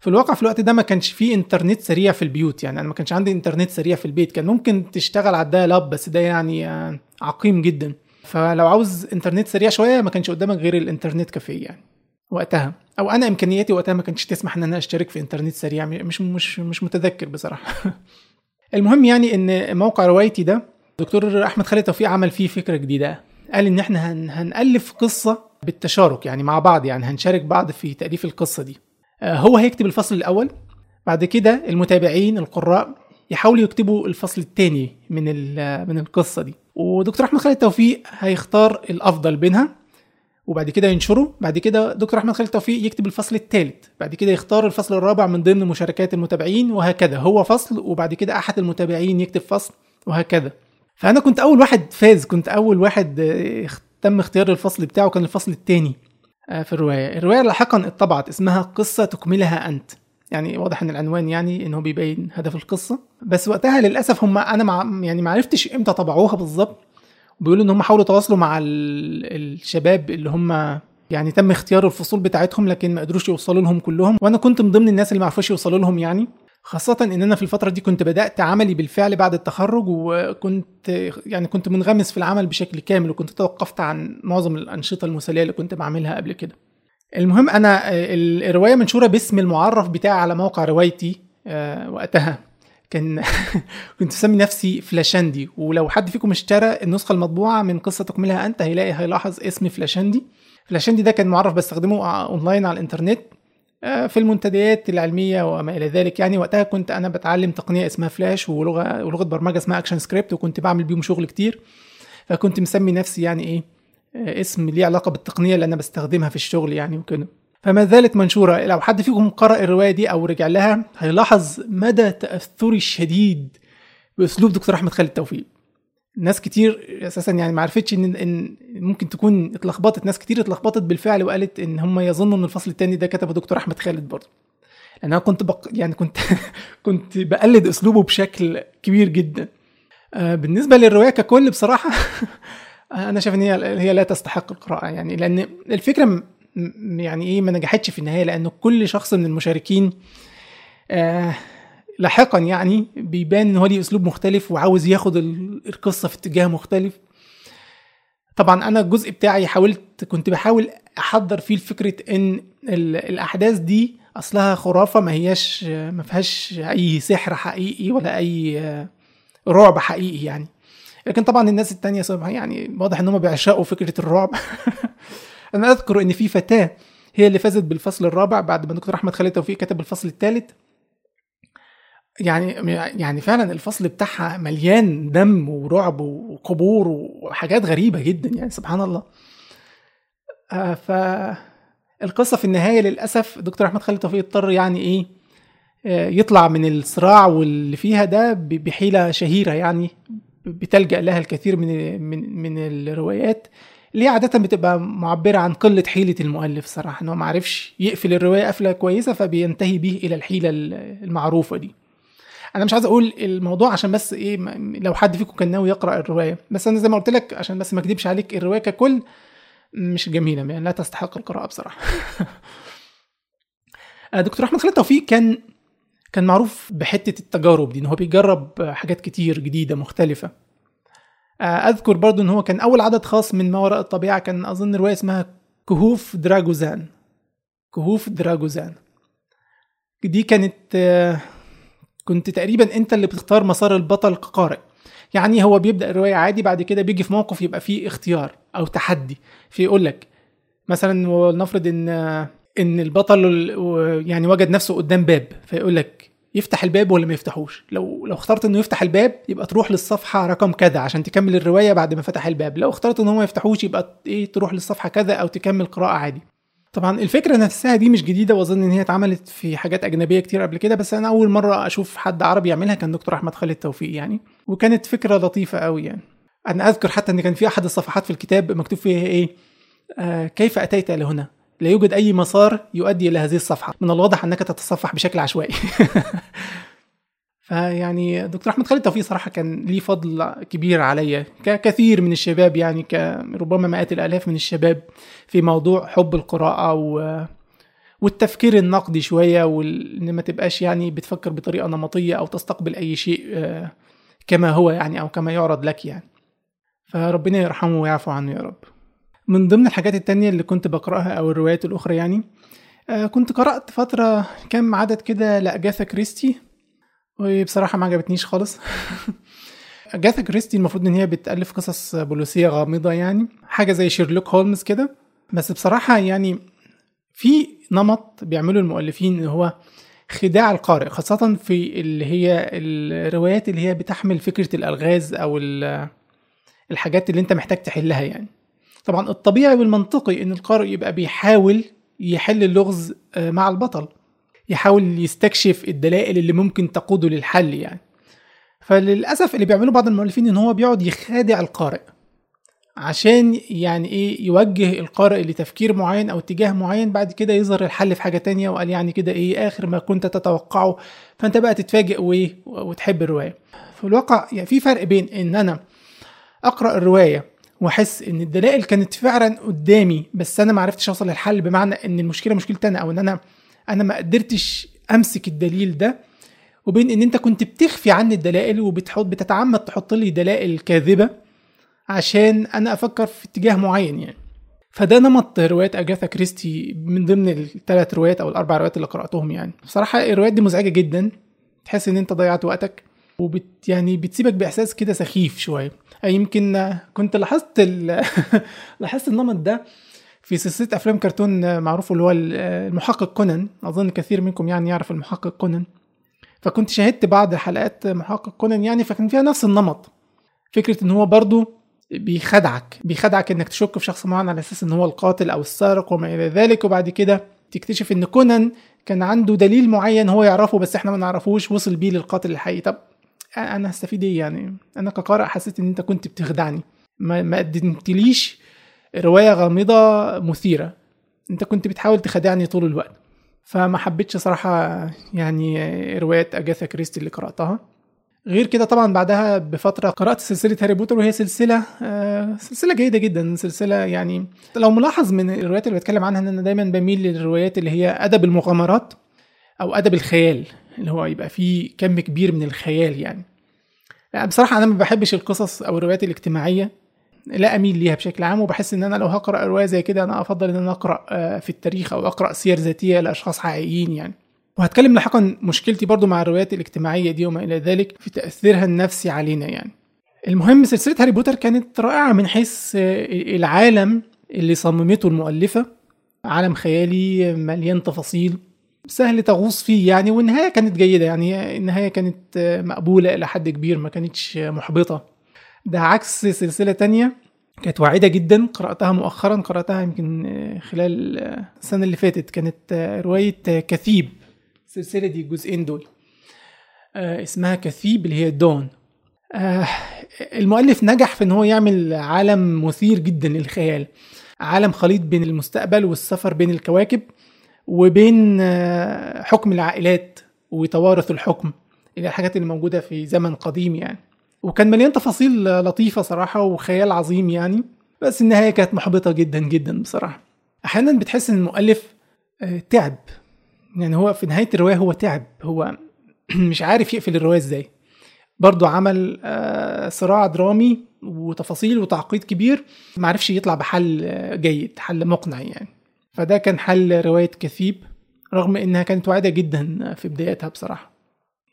في الواقع في الوقت ده ما كانش فيه إنترنت سريع في البيوت يعني أنا ما كانش عندي إنترنت سريع في البيت كان ممكن تشتغل على الدايل بس ده يعني عقيم جدا. فلو عاوز إنترنت سريع شوية ما كانش قدامك غير الإنترنت كافيه يعني وقتها. أو أنا إمكانياتي وقتها ما كانتش تسمح إن أنا أشترك في إنترنت سريع مش مش مش متذكر بصراحة. المهم يعني إن موقع روايتي ده دكتور أحمد خالد توفيق عمل فيه فكرة جديدة. قال إن إحنا هن هنألف قصة بالتشارك يعني مع بعض يعني هنشارك بعض في تأليف القصة دي. هو هيكتب الفصل الأول بعد كده المتابعين القراء يحاولوا يكتبوا الفصل الثاني من من القصة دي. ودكتور أحمد خالد توفيق هيختار الأفضل بينها. وبعد كده ينشره. بعد كده دكتور أحمد خالد توفيق يكتب الفصل الثالث بعد كده يختار الفصل الرابع من ضمن مشاركات المتابعين وهكذا. هو فصل وبعد كده أحد المتابعين يكتب فصل وهكذا. فأنا كنت أول واحد فاز كنت أول واحد تم اختيار الفصل بتاعه كان الفصل الثاني في الرواية. الرواية لاحقا اتطبعت اسمها قصة تكملها أنت. يعني واضح إن العنوان يعني انه بيبين هدف القصة. بس وقتها للأسف هم أنا مع يعني ما عرفتش إمتى طبعوها بالظبط. بيقولوا إن هم حاولوا يتواصلوا مع الشباب اللي هم يعني تم اختيار الفصول بتاعتهم لكن ما قدروش يوصلوا لهم كلهم. وأنا كنت من ضمن الناس اللي ما عرفوش يوصلوا لهم يعني. خاصة إن أنا في الفترة دي كنت بدأت عملي بالفعل بعد التخرج وكنت يعني كنت منغمس في العمل بشكل كامل وكنت توقفت عن معظم الأنشطة المسلية اللي كنت بعملها قبل كده. المهم أنا الرواية منشورة باسم المعرف بتاعي على موقع روايتي وقتها. كان كنت مسمي نفسي فلاشاندي. ولو حد فيكم اشترى النسخة المطبوعة من قصة تكملها أنت هيلاقي هيلاحظ اسم فلاشاندي. فلاشاندي ده كان معرف بستخدمه أونلاين على الإنترنت في المنتديات العلمية وما إلى ذلك يعني. وقتها كنت أنا بتعلم تقنية اسمها فلاش ولغة ولغة برمجة اسمها ActionScript وكنت بعمل بيهم شغل كتير. فكنت مسمي نفسي يعني إيه اسم ليه علاقة بالتقنية اللي أنا بستخدمها في الشغل يعني وكده. فما زالت منشورة. لو حد فيكم قرأ الرواية دي أو رجع لها هيلاحظ مدى تأثري الشديد بأسلوب دكتور أحمد خالد توفيق. ناس كتير أساسا يعني ما عرفتش ان إن ممكن تكون اتلخبطت. ناس كتير اتلخبطت بالفعل وقالت إن هم يظنوا إن الفصل الثاني ده كتبه دكتور أحمد خالد برضه. لأن أنا كنت بق... يعني كنت كنت بقلد أسلوبه بشكل كبير جدا. آه بالنسبة للرواية ككل بصراحة أنا شايف إن هي هي لا تستحق القراءة. يعني لأن الفكرة يعني إيه ما نجحتش في النهاية لأن كل شخص من المشاركين آه لاحقا يعني بيبان إن هو ليه أسلوب مختلف وعاوز ياخد القصة في اتجاه مختلف. طبعا أنا الجزء بتاعي حاولت كنت بحاول أحضر فيه فكره إن الأحداث دي أصلها خرافة ما هياش ما فيهاش أي سحر حقيقي ولا أي رعب حقيقي يعني. لكن طبعا الناس التانية يعني واضح إن هم بيعشقوا فكرة الرعب. أنا أذكر إن في فتاة هي اللي فازت بالفصل الرابع بعد ما دكتور أحمد خالد توفيق كتب الفصل الثالث يعني يعني فعلا الفصل بتاعها مليان دم ورعب وقبور وحاجات غريبة جدا يعني سبحان الله. آه فالقصة في النهاية للأسف دكتور أحمد خالد توفيق اضطر يعني إيه آه يطلع من الصراع واللي فيها ده بحيلة شهيرة يعني بتلجأ لها الكثير من من من الروايات. اللي عادة بتبقى معبرة عن قلة حيلة المؤلف صراحة ان هو معرفش يقفل الرواية قفلة كويسة فبينتهي بيه إلى الحيلة المعروفة دي. أنا مش عايز أقول الموضوع عشان بس إيه لو حد فيكم كان ناوي يقرأ الرواية بس أنا زي ما قلت لك عشان بس ما أكدبش عليك الرواية ككل مش جميلة يعني لا تستحق القراءة بصراحة. دكتور أحمد خالد توفيق كان كان معروف بحتة التجارب دي إن هو بيجرب حاجات كتير جديدة مختلفة. أذكر برضو إن هو كان أول عدد خاص من ما وراء الطبيعة كان أظن رواية اسمها كهوف دراجوزان كهوف دراجوزان دي كانت كنت تقريبا أنت اللي بتختار مسار البطل كقارئ. يعني هو بيبدأ الرواية عادي بعد كده بيجي في موقف يبقى فيه اختيار أو تحدي. فيقول لك مثلا ولنفرض إن إن البطل يعني وجد نفسه قدام باب فيقول لك يفتح الباب ولا ما يفتحوش. لو لو اخترت إنه يفتح الباب يبقى تروح للصفحة رقم كذا عشان تكمل الرواية بعد ما فتح الباب. لو اخترت ان هو ما يفتحوش يبقى إيه تروح للصفحة كذا أو تكمل قراءة عادي. طبعا الفكرة نفسها دي مش جديدة وأظن إن هي اتعملت في حاجات أجنبية كتير قبل كده بس أنا أول مرة أشوف حد عربي يعملها كان دكتور أحمد خالد توفيق يعني. وكانت فكرة لطيفة قوي يعني. أنا أذكر حتى إن كان في أحد الصفحات في الكتاب مكتوب فيها إيه آه كيف أتيت إلى هنا؟ لا يوجد أي مسار يؤدي إلى هذه الصفحة. من الواضح أنك تتصفح بشكل عشوائي. فيعني دكتور أحمد خالد توفيق صراحة كان ليه فضل كبير عليا ككثير من الشباب يعني ربما مئات الآلاف من الشباب في موضوع حب القراءة و والتفكير النقدي شوية وان ما تبقاش يعني بتفكر بطريقة نمطية أو تستقبل أي شيء آه، كما هو يعني أو كما يعرض لك يعني. فربنا يرحمه ويعفو عنه يا رب. من ضمن الحاجات التانية اللي كنت بقرأها أو الروايات الأخرى يعني آه، كنت قرأت فترة كم عدد كده لأجاثا كريستي وبصراحة ما عجبتنيش خالص. أجاثا كريستي المفروض إن هي بتألف قصص بوليسية غامضة يعني حاجة زي شيرلوك هولمز كده. بس بصراحة يعني في نمط بيعمله المؤلفين اللي هو خداع القارئ خاصة في اللي هي الروايات اللي هي بتحمل فكرة الألغاز أو الحاجات اللي أنت محتاج تحلها يعني. طبعا الطبيعي والمنطقي إن القارئ يبقى بيحاول يحل اللغز آه، مع البطل. يحاول يستكشف الدلائل اللي ممكن تقوده للحل يعني. فللأسف اللي بيعمله بعض المؤلفين إن هو بيقعد يخادع القارئ. عشان يعني إيه يوجه القارئ لتفكير معين أو اتجاه معين بعد كده يظهر الحل في حاجة تانية وقال يعني كده إيه آخر ما كنت تتوقعه. فأنت بقى تتفاجئ وايه وتحب الرواية. في الواقع يعني في فرق بين إن أنا أقرأ الرواية واحس إن الدلائل كانت فعلا قدامي بس أنا ما عرفتش أوصل للحل بمعنى إن المشكلة مشكلتي أنا أو إن أنا أنا ما قدرتش أمسك الدليل ده. وبين إن أنت كنت بتخفي عني الدلائل وبتحط بتتعمد تحط لي دلائل كاذبة عشان أنا أفكر في اتجاه معين يعني. فده نمط روايات أجاثا كريستي من ضمن الثلاث روايات أو الأربع روايات اللي قرأتهم يعني. بصراحة الروايات دي مزعجة جدا تحس إن أنت ضيعت وقتك وبت يعني بتسيبك بإحساس كده سخيف شوية. يمكن كنت لاحظت لاحظت النمط ده في سلسلة أفلام كرتون معروف اللي هو المحقق كونان. أظن كثير منكم يعني يعرف المحقق كونان. فكنت شاهدت بعض حلقات محقق كونان يعني فكان فيها نفس النمط. فكرة إن هو برضه بيخدعك بيخدعك إنك تشك في شخص معين على أساس إن هو القاتل أو السارق وما إلى ذلك. وبعد كده تكتشف إن كونان كان عنده دليل معين هو يعرفه بس إحنا ما نعرفوش وصل بيه للقاتل الحقيقي. طب أنا هستفيد إيه يعني؟ أنا كقارئ حسيت إن أنت كنت بتخدعني. ما, ما قدمتليش رواية غامضة مثيرة. أنت كنت بتحاول تخدعني طول الوقت. فما حبيتش صراحة يعني رواية أجاثا كريستي اللي قرأتها. غير كده طبعا بعدها بفترة قرأت سلسلة هاري بوتر وهي سلسلة آه سلسلة جيدة جدا. سلسلة يعني لو ملاحظ من الروايات اللي بتكلم عنها إن أنا دايما بميل للروايات اللي هي أدب المغامرات أو أدب الخيال. اللي هو يبقى فيه كم كبير من الخيال يعني. بصراحة أنا ما بحبش القصص أو الروايات الاجتماعية لا أميل ليها بشكل عام وبحس إن أنا لو هقرأ رواية زي كده أنا أفضل إن أنا أقرأ آه، في التاريخ أو أقرأ سير ذاتية لأشخاص حقيقيين يعني. وهتكلم لاحقا مشكلتي برضو مع الروايات الاجتماعية دي وما إلى ذلك في تأثيرها النفسي علينا يعني. المهم سلسلة هاري بوتر كانت رائعة من حيث آه، العالم اللي صممته المؤلفة عالم خيالي مليان تفاصيل. سهل تغوص فيه يعني والنهاية كانت جيدة يعني النهاية كانت مقبولة إلى حد كبير ما كانتش محبطة. ده عكس سلسلة تانية كانت واعده جدا قرأتها مؤخرا قرأتها يمكن خلال السنة اللي فاتت. كانت رواية كثيب السلسله دي الجزئين دول. اسمها كثيب اللي هي دون. المؤلف نجح في إن هو يعمل عالم مثير جدا للخيال. عالم خليط بين المستقبل والسفر بين الكواكب. وبين آه، حكم العائلات وتوارث الحكم اللي الحاجات اللي موجودة في زمن قديم يعني. وكان مليان تفاصيل لطيفة صراحة وخيال عظيم يعني. بس النهاية كانت محبطة جدا جدا بصراحة. أحيانا بتحس إن المؤلف آه، تعب. يعني هو في نهاية الرواية هو تعب. هو مش عارف يقفل الرواية إزاي. برضو عمل آه، صراع درامي وتفاصيل وتعقيد كبير. معرفش يطلع بحل جيد حل مقنع يعني. فده كان حل رواية كثيب رغم إنها كانت واعدة جدا في بدايتها بصراحة.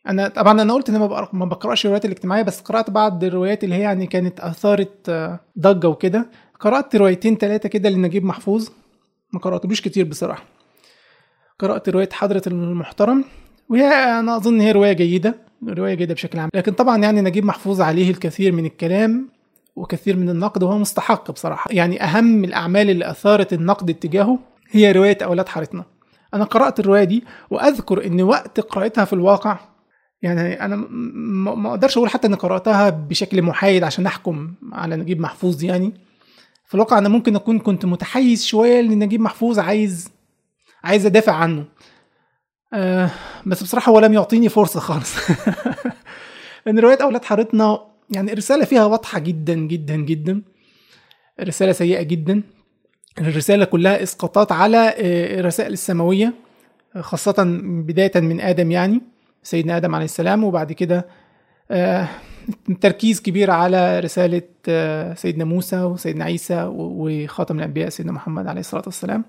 أنا طبعا أنا قلت إن ما بقرأش الروايات الاجتماعية بس قرأت بعض الروايات اللي هي يعني كانت أثارت آه، ضجة وكده. قرأت روايتين ثلاثة كده لنجيب محفوظ. ما قرأتلوش كتير بصراحة. قرأت رواية حضرة المحترم وهي أنا أظن هي رواية جيدة رواية جيدة بشكل عام. لكن طبعا يعني نجيب محفوظ عليه الكثير من الكلام وكثير من النقد وهو مستحق بصراحة. يعني أهم الأعمال اللي أثارت النقد اتجاهه هي رواية أولاد حارتنا. أنا قرأت الرواية دي وأذكر إن وقت قراءتها في الواقع يعني أنا ما أقدرش أقول حتى إني قرأتها بشكل محايد عشان احكم على نجيب محفوظ يعني. في الواقع أنا ممكن أكون كنت متحيز شوية لنجيب محفوظ عايز عايز أدافع عنه. آه بس بصراحة هو لم يعطيني فرصة خالص. ان رواية أولاد حارتنا يعني الرساله فيها واضحة جدا جدا جدا. الرساله سيئة جدا. الرسالة كلها إسقاطات على الرسائل السماوية خاصة بداية من آدم يعني سيدنا آدم عليه السلام وبعد كده آه تركيز كبير على رسالة سيدنا موسى وسيدنا عيسى وخاتم الأنبياء سيدنا محمد عليه الصلاة والسلام.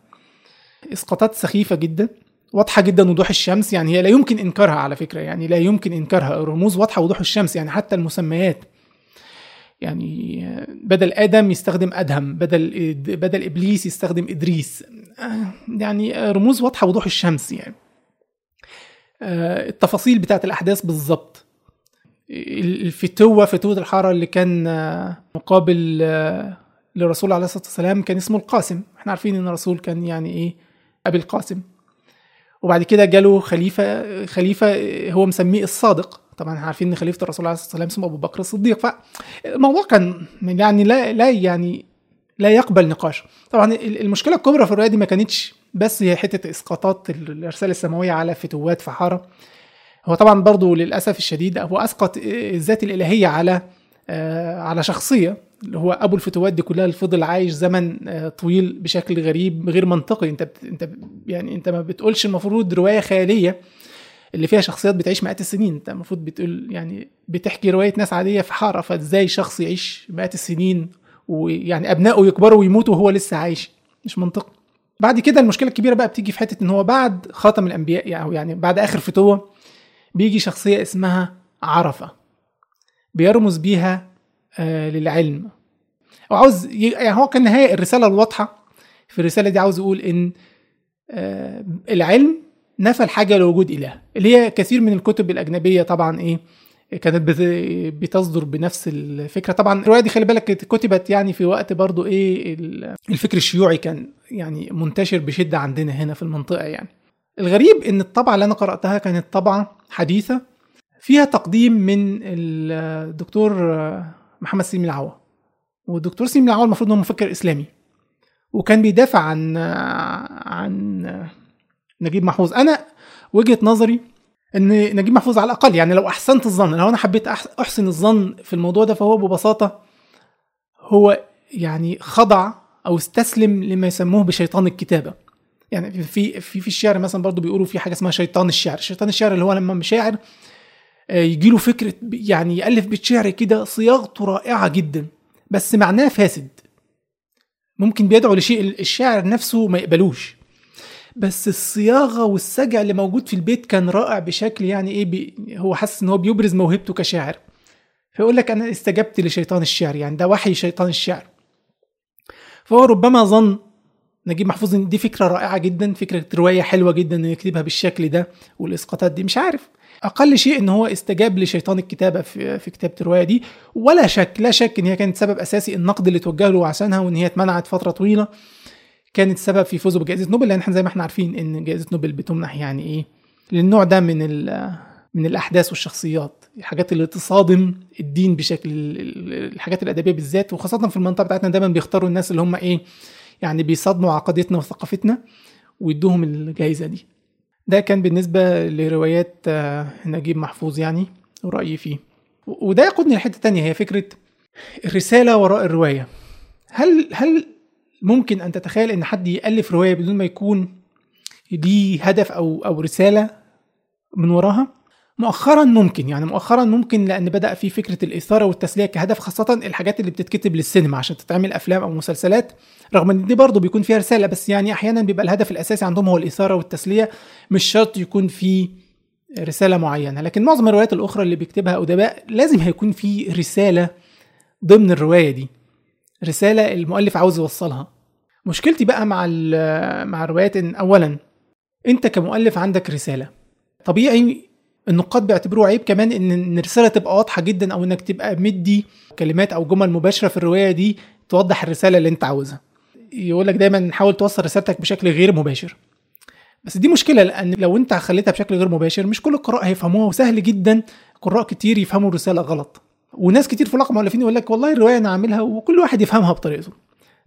إسقاطات سخيفة جدا واضحة جدا وضوح الشمس يعني هي لا يمكن إنكارها على فكرة يعني لا يمكن إنكارها الرموز واضحة وضوح الشمس يعني حتى المسميات يعني بدل آدم يستخدم أدهم بدل بدل إبليس يستخدم إدريس. يعني رموز واضحة وضوح الشمس يعني. التفاصيل بتاعت الأحداث بالظبط الفتوة فتوة الحارة اللي كان مقابل للرسول عليه الصلاة والسلام كان اسمه القاسم. إحنا عارفين إن الرسول كان يعني إيه؟ أبي القاسم. وبعد كده جاله خليفة خليفة هو مسميه الصادق. طبعا إحنا عارفين إن خليفة الرسول عليه الصلاة والسلام اسمه أبو بكر الصديق. فالموضوع كان يعني لا لا يعني لا يقبل نقاش. طبعا المشكلة الكبرى في الرواية دي ما كانتش بس هي حتة إسقاطات الرسالة السماوية على فتوات في حارة. هو طبعا برضو للأسف الشديد هو أسقط الذات الإلهية على على شخصية اللي هو أبو الفتوات دي كلها اللي فضل عايش زمن طويل بشكل غريب غير منطقي. أنت بت... أنت يعني أنت ما بتقولش المفروض رواية خيالية اللي فيها شخصيات بتعيش مئات السنين. أنت المفروض بتقول يعني بتحكي رواية ناس عادية في حارة فإزاي شخص يعيش مئات السنين ويعني أبنائه يكبروا ويموتوا وهو لسه عايش؟ مش منطقي. بعد كده المشكلة الكبيرة بقى بتيجي في حتة إن هو بعد خاتم الأنبياء يعني بعد آخر فتوة بيجي شخصية اسمها عرفة. بيرمز بيها آه للعلم. وعاوز يعني هو كان نهاية الرسالة الواضحة في الرسالة دي عاوز يقول إن آه العلم نفى الحاجة لوجود إله اللي هي كثير من الكتب الأجنبية طبعا إيه كانت بتصدر بنفس الفكرة. طبعا الرواية دي خلي بالك كتبت يعني في وقت برضو إيه الفكر الشيوعي كان يعني منتشر بشدة عندنا هنا في المنطقة يعني. الغريب إن الطبعة اللي أنا قرأتها كانت طبعه حديثة فيها تقديم من الدكتور محمد سليم العوا والدكتور سليم العوا المفروض انه مفكر إسلامي وكان بيدافع عن عن نجيب محفوظ. أنا وجهة نظري إن نجيب محفوظ على الأقل يعني لو أحسنت الظن لو أنا حبيت أحسن الظن في الموضوع ده فهو ببساطة هو يعني خضع أو استسلم لما يسموه بشيطان الكتابة. يعني في في في الشعر مثلا برضو بيقولوا في حاجة اسمها شيطان الشعر. شيطان الشعر اللي هو لما شاعر يجي له فكره يعني يألف بيت شعر كده صياغته رائعة جدا بس معناه فاسد. ممكن بيدعو لشيء الشاعر نفسه ما يقبلوش. بس الصياغة والسجع اللي موجود في البيت كان رائع بشكل يعني إيه بي هو حاسس إن هو بيبرز موهبته كشاعر. فيقول لك أنا استجبت لشيطان الشعر يعني ده وحي شيطان الشعر. فهو ربما ظن نجيب محفوظ إن دي فكرة رائعة جدا فكرة رواية حلوة جدا إنه يكتبها بالشكل ده والإسقاطات دي مش عارف. أقل شيء إن هو استجاب لشيطان الكتابة في, في كتابة الرواية دي. ولا شك لا شك إن هي كانت سبب أساسي النقد اللي توجه له عشانها وإن هي اتمنعت فترة طويلة. كانت سبب في فوزه بجائزة نوبل لأن إحنا زي ما إحنا عارفين إن جائزة نوبل بتمنح يعني إيه للنوع ده من من الأحداث والشخصيات الحاجات اللي تصادم الدين بشكل الحاجات الأدبية بالذات وخاصة في المنطقة بتاعتنا دايما بيختاروا الناس اللي هم إيه يعني بيصادموا عقيدتنا وثقافتنا ويدوهم الجائزة دي. ده كان بالنسبة لروايات نجيب محفوظ يعني ورأيي فيه. وده يقودني لحتة تانية هي فكرة الرسالة وراء الرواية. هل هل ممكن أن تتخيل إن حد يألف رواية بدون ما يكون ليه هدف أو أو رسالة من وراها؟ مؤخرا ممكن يعني مؤخرا ممكن لأن بدأ في فكرة الإثارة والتسلية كهدف خاصة الحاجات اللي بتتكتب للسينما عشان تتعمل أفلام أو مسلسلات رغم إن دي برضه بيكون فيها رسالة بس يعني أحيانا بيبقى الهدف الأساسي عندهم هو الإثارة والتسلية مش شرط يكون في رسالة معينة. لكن معظم الروايات الأخرى اللي بيكتبها أدباء لازم هيكون في رسالة ضمن الرواية دي. رسالة المؤلف عاوز يوصلها. مشكلتي بقى مع مع الروايات إن أولا أنت كمؤلف عندك رسالة. طبيعي النقاد بيعتبروه عيب كمان إن الرسالة تبقى واضحة جدا أو إنك تبقى مدي كلمات أو جمل مباشرة في الرواية دي توضح الرسالة اللي أنت عاوزها. يقول لك دايما حاول توصل رسالتك بشكل غير مباشر. بس دي مشكلة لأن لو أنت خليتها بشكل غير مباشر مش كل القراء هيفهموها وسهل جدا قراء كتير يفهموا الرسالة غلط. وناس كتير في الواقع مؤلفين يقول لك والله الروايه أنا عاملها وكل واحد يفهمها بطريقته.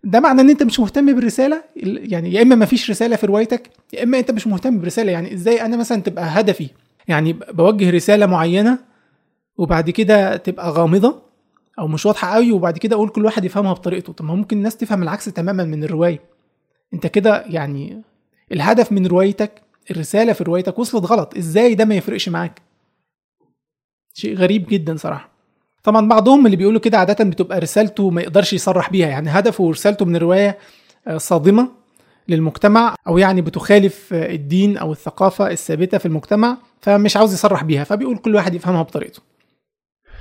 ده معنى إن أنت مش مهتم بالرسالة يعني يا إما ما فيش رسالة في روايتك يا إما أنت مش مهتم برساله يعني إزاي أنا مثلا تبقى هدفي؟ يعني بوجه رسالة معينة وبعد كده تبقى غامضة أو مش واضحة قوي وبعد كده أقول كل واحد يفهمها بطريقته. طب ما ممكن الناس تفهم العكس تماما من الرواية. أنت كده يعني الهدف من روايتك الرسالة في روايتك وصلت غلط. إزاي ده ما يفرقش معاك؟ شيء غريب جدا صراحة. طبعا بعضهم اللي بيقولوا كده عادة بتبقى رسالته ما يقدرش يصرح بيها يعني هدفه ورسالته من الروايه آه، صادمة للمجتمع أو يعني بتخالف آه، الدين أو الثقافة الثابتة في المجتمع فمش عاوز يصرح بيها فبيقول كل واحد يفهمها بطريقته.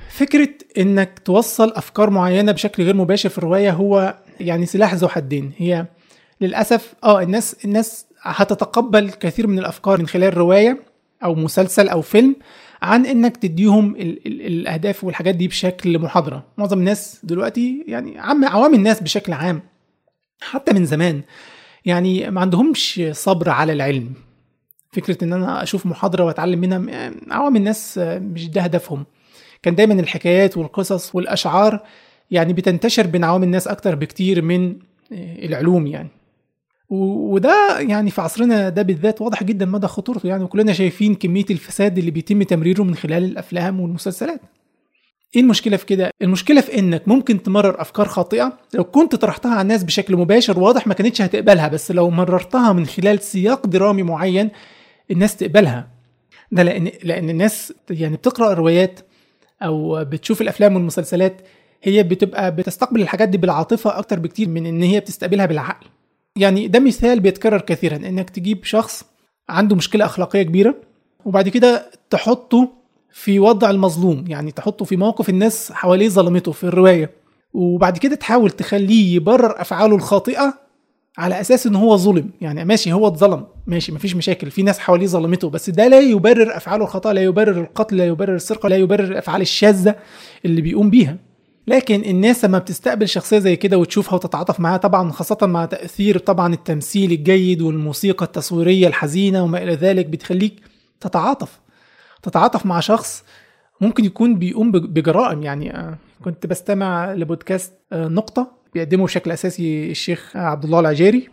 فكرة إنك توصل أفكار معينة بشكل غير مباشر في الرواية هو يعني سلاح ذو حدين. هي للأسف آه الناس الناس هتتقبل كثير من الأفكار من خلال روايه أو مسلسل أو فيلم عن إنك تديهم ال ال الأهداف والحاجات دي بشكل محاضرة. معظم الناس دلوقتي يعني عام عوام الناس بشكل عام حتى من زمان يعني ما عندهمش صبر على العلم. فكرة إن أنا أشوف محاضرة وأتعلم منها عوام الناس مش ده هدفهم. كان دايما الحكايات والقصص والأشعار يعني بتنتشر بين عوام الناس أكتر بكتير من العلوم يعني. وده يعني في عصرنا ده بالذات واضح جدا مدى خطورته. يعني وكلنا شايفين كمية الفساد اللي بيتم تمريره من خلال الأفلام والمسلسلات. إيه المشكلة في كده؟ المشكلة في إنك ممكن تمرر أفكار خاطئة. لو كنت طرحتها على الناس بشكل مباشر واضح ما كانتش هتقبلها بس لو مررتها من خلال سياق درامي معين الناس تقبلها. ده لأن لأن الناس يعني بتقرأ روايات أو بتشوف الأفلام والمسلسلات هي بتبقى بتستقبل الحاجات دي بالعاطفة أكتر بكتير من إن هي بتستقبلها بالعقل. يعني ده مثال بيتكرر كثيرا إنك تجيب شخص عنده مشكلة أخلاقية كبيرة وبعد كده تحطه في وضع المظلوم يعني تحطه في موقف الناس حواليه ظلمته في الرواية وبعد كده تحاول تخليه يبرر أفعاله الخاطئة على أساس إن هو ظلم يعني ماشي هو اتظلم ماشي مفيش مشاكل في ناس حواليه ظلمته بس ده لا يبرر أفعاله الخطا لا يبرر القتل لا يبرر السرقة لا يبرر الافعال الشاذة اللي بيقوم بيها. لكن الناس لما بتستقبل شخصية زي كده وتشوفها وتتعاطف معاها طبعا خاصة مع تأثير طبعا التمثيل الجيد والموسيقى التصويرية الحزينة وما إلى ذلك بتخليك تتعاطف تتعاطف مع شخص ممكن يكون بيقوم بجرائم. يعني آه، كنت بستمع لبودكاست آه، نقطة بيقدمه بشكل أساسي الشيخ عبد الله العجيري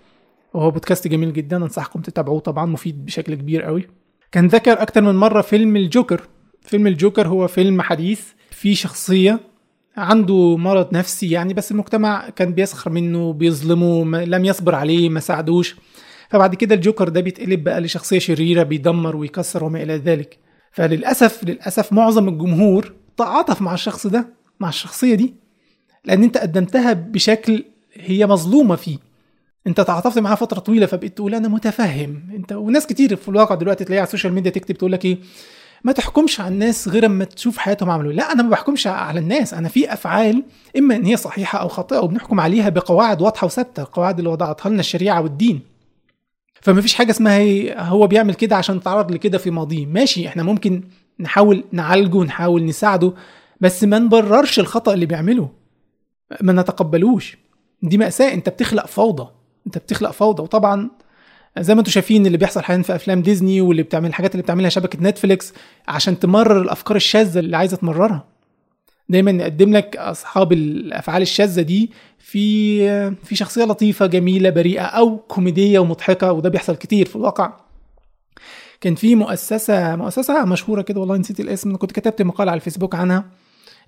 وهو بودكاست جميل جدا أنصحكم تتابعوه طبعا مفيد بشكل كبير قوي. كان ذكر أكتر من مرة فيلم الجوكر. فيلم الجوكر هو فيلم حديث فيه شخصية عنده مرض نفسي يعني بس المجتمع كان بيسخر منه بيظلمه لم يصبر عليه ما ساعدوش. فبعد كده الجوكر ده بيتقلب بقى لشخصية شريرة بيدمر ويكسر وما إلى ذلك. فللأسف للأسف معظم الجمهور تعاطف مع الشخص ده مع الشخصية دي لأن أنت قدمتها بشكل هي مظلومة فيه. أنت تعاطفت معاها فترة طويلة فبقيت تقول أنا متفهم. أنت وناس كتير في الواقع دلوقتي تلاقيها على ال social media تكتب تقول لك إيه؟ ما تحكمش على الناس غير أما تشوف حياتهم عملوا لا أنا ما بحكمش على الناس. أنا في أفعال إما إن هي صحيحة أو خاطئة وبنحكم عليها بقواعد واضحة وثابتة القواعد اللي وضعتها لنا الشريعة والدين. فما فيش حاجة اسمها هو بيعمل كده عشان تعرض لكده في ماضيه. ماشي إحنا ممكن نحاول نعالجه نحاول نساعده بس ما نبررش الخطأ اللي بيعمله. ما نتقبلوش. دي مأساة. أنت بتخلق فوضى. أنت بتخلق فوضى. وطبعا زي ما أنتم شايفين اللي بيحصل حاليا في أفلام ديزني واللي بتعمل الحاجات اللي بتعملها شبكة نتفليكس عشان تمرر الأفكار الشاذة اللي عايزة تمررها. دايما نقدم لك أصحاب الأفعال الشاذة دي في في شخصية لطيفة جميلة بريئة أو كوميدية ومضحكة وده بيحصل كتير في الواقع. كان في مؤسسة مؤسسة مشهورة كده والله نسيت الاسم كنت كتبت مقال على الفيسبوك عنها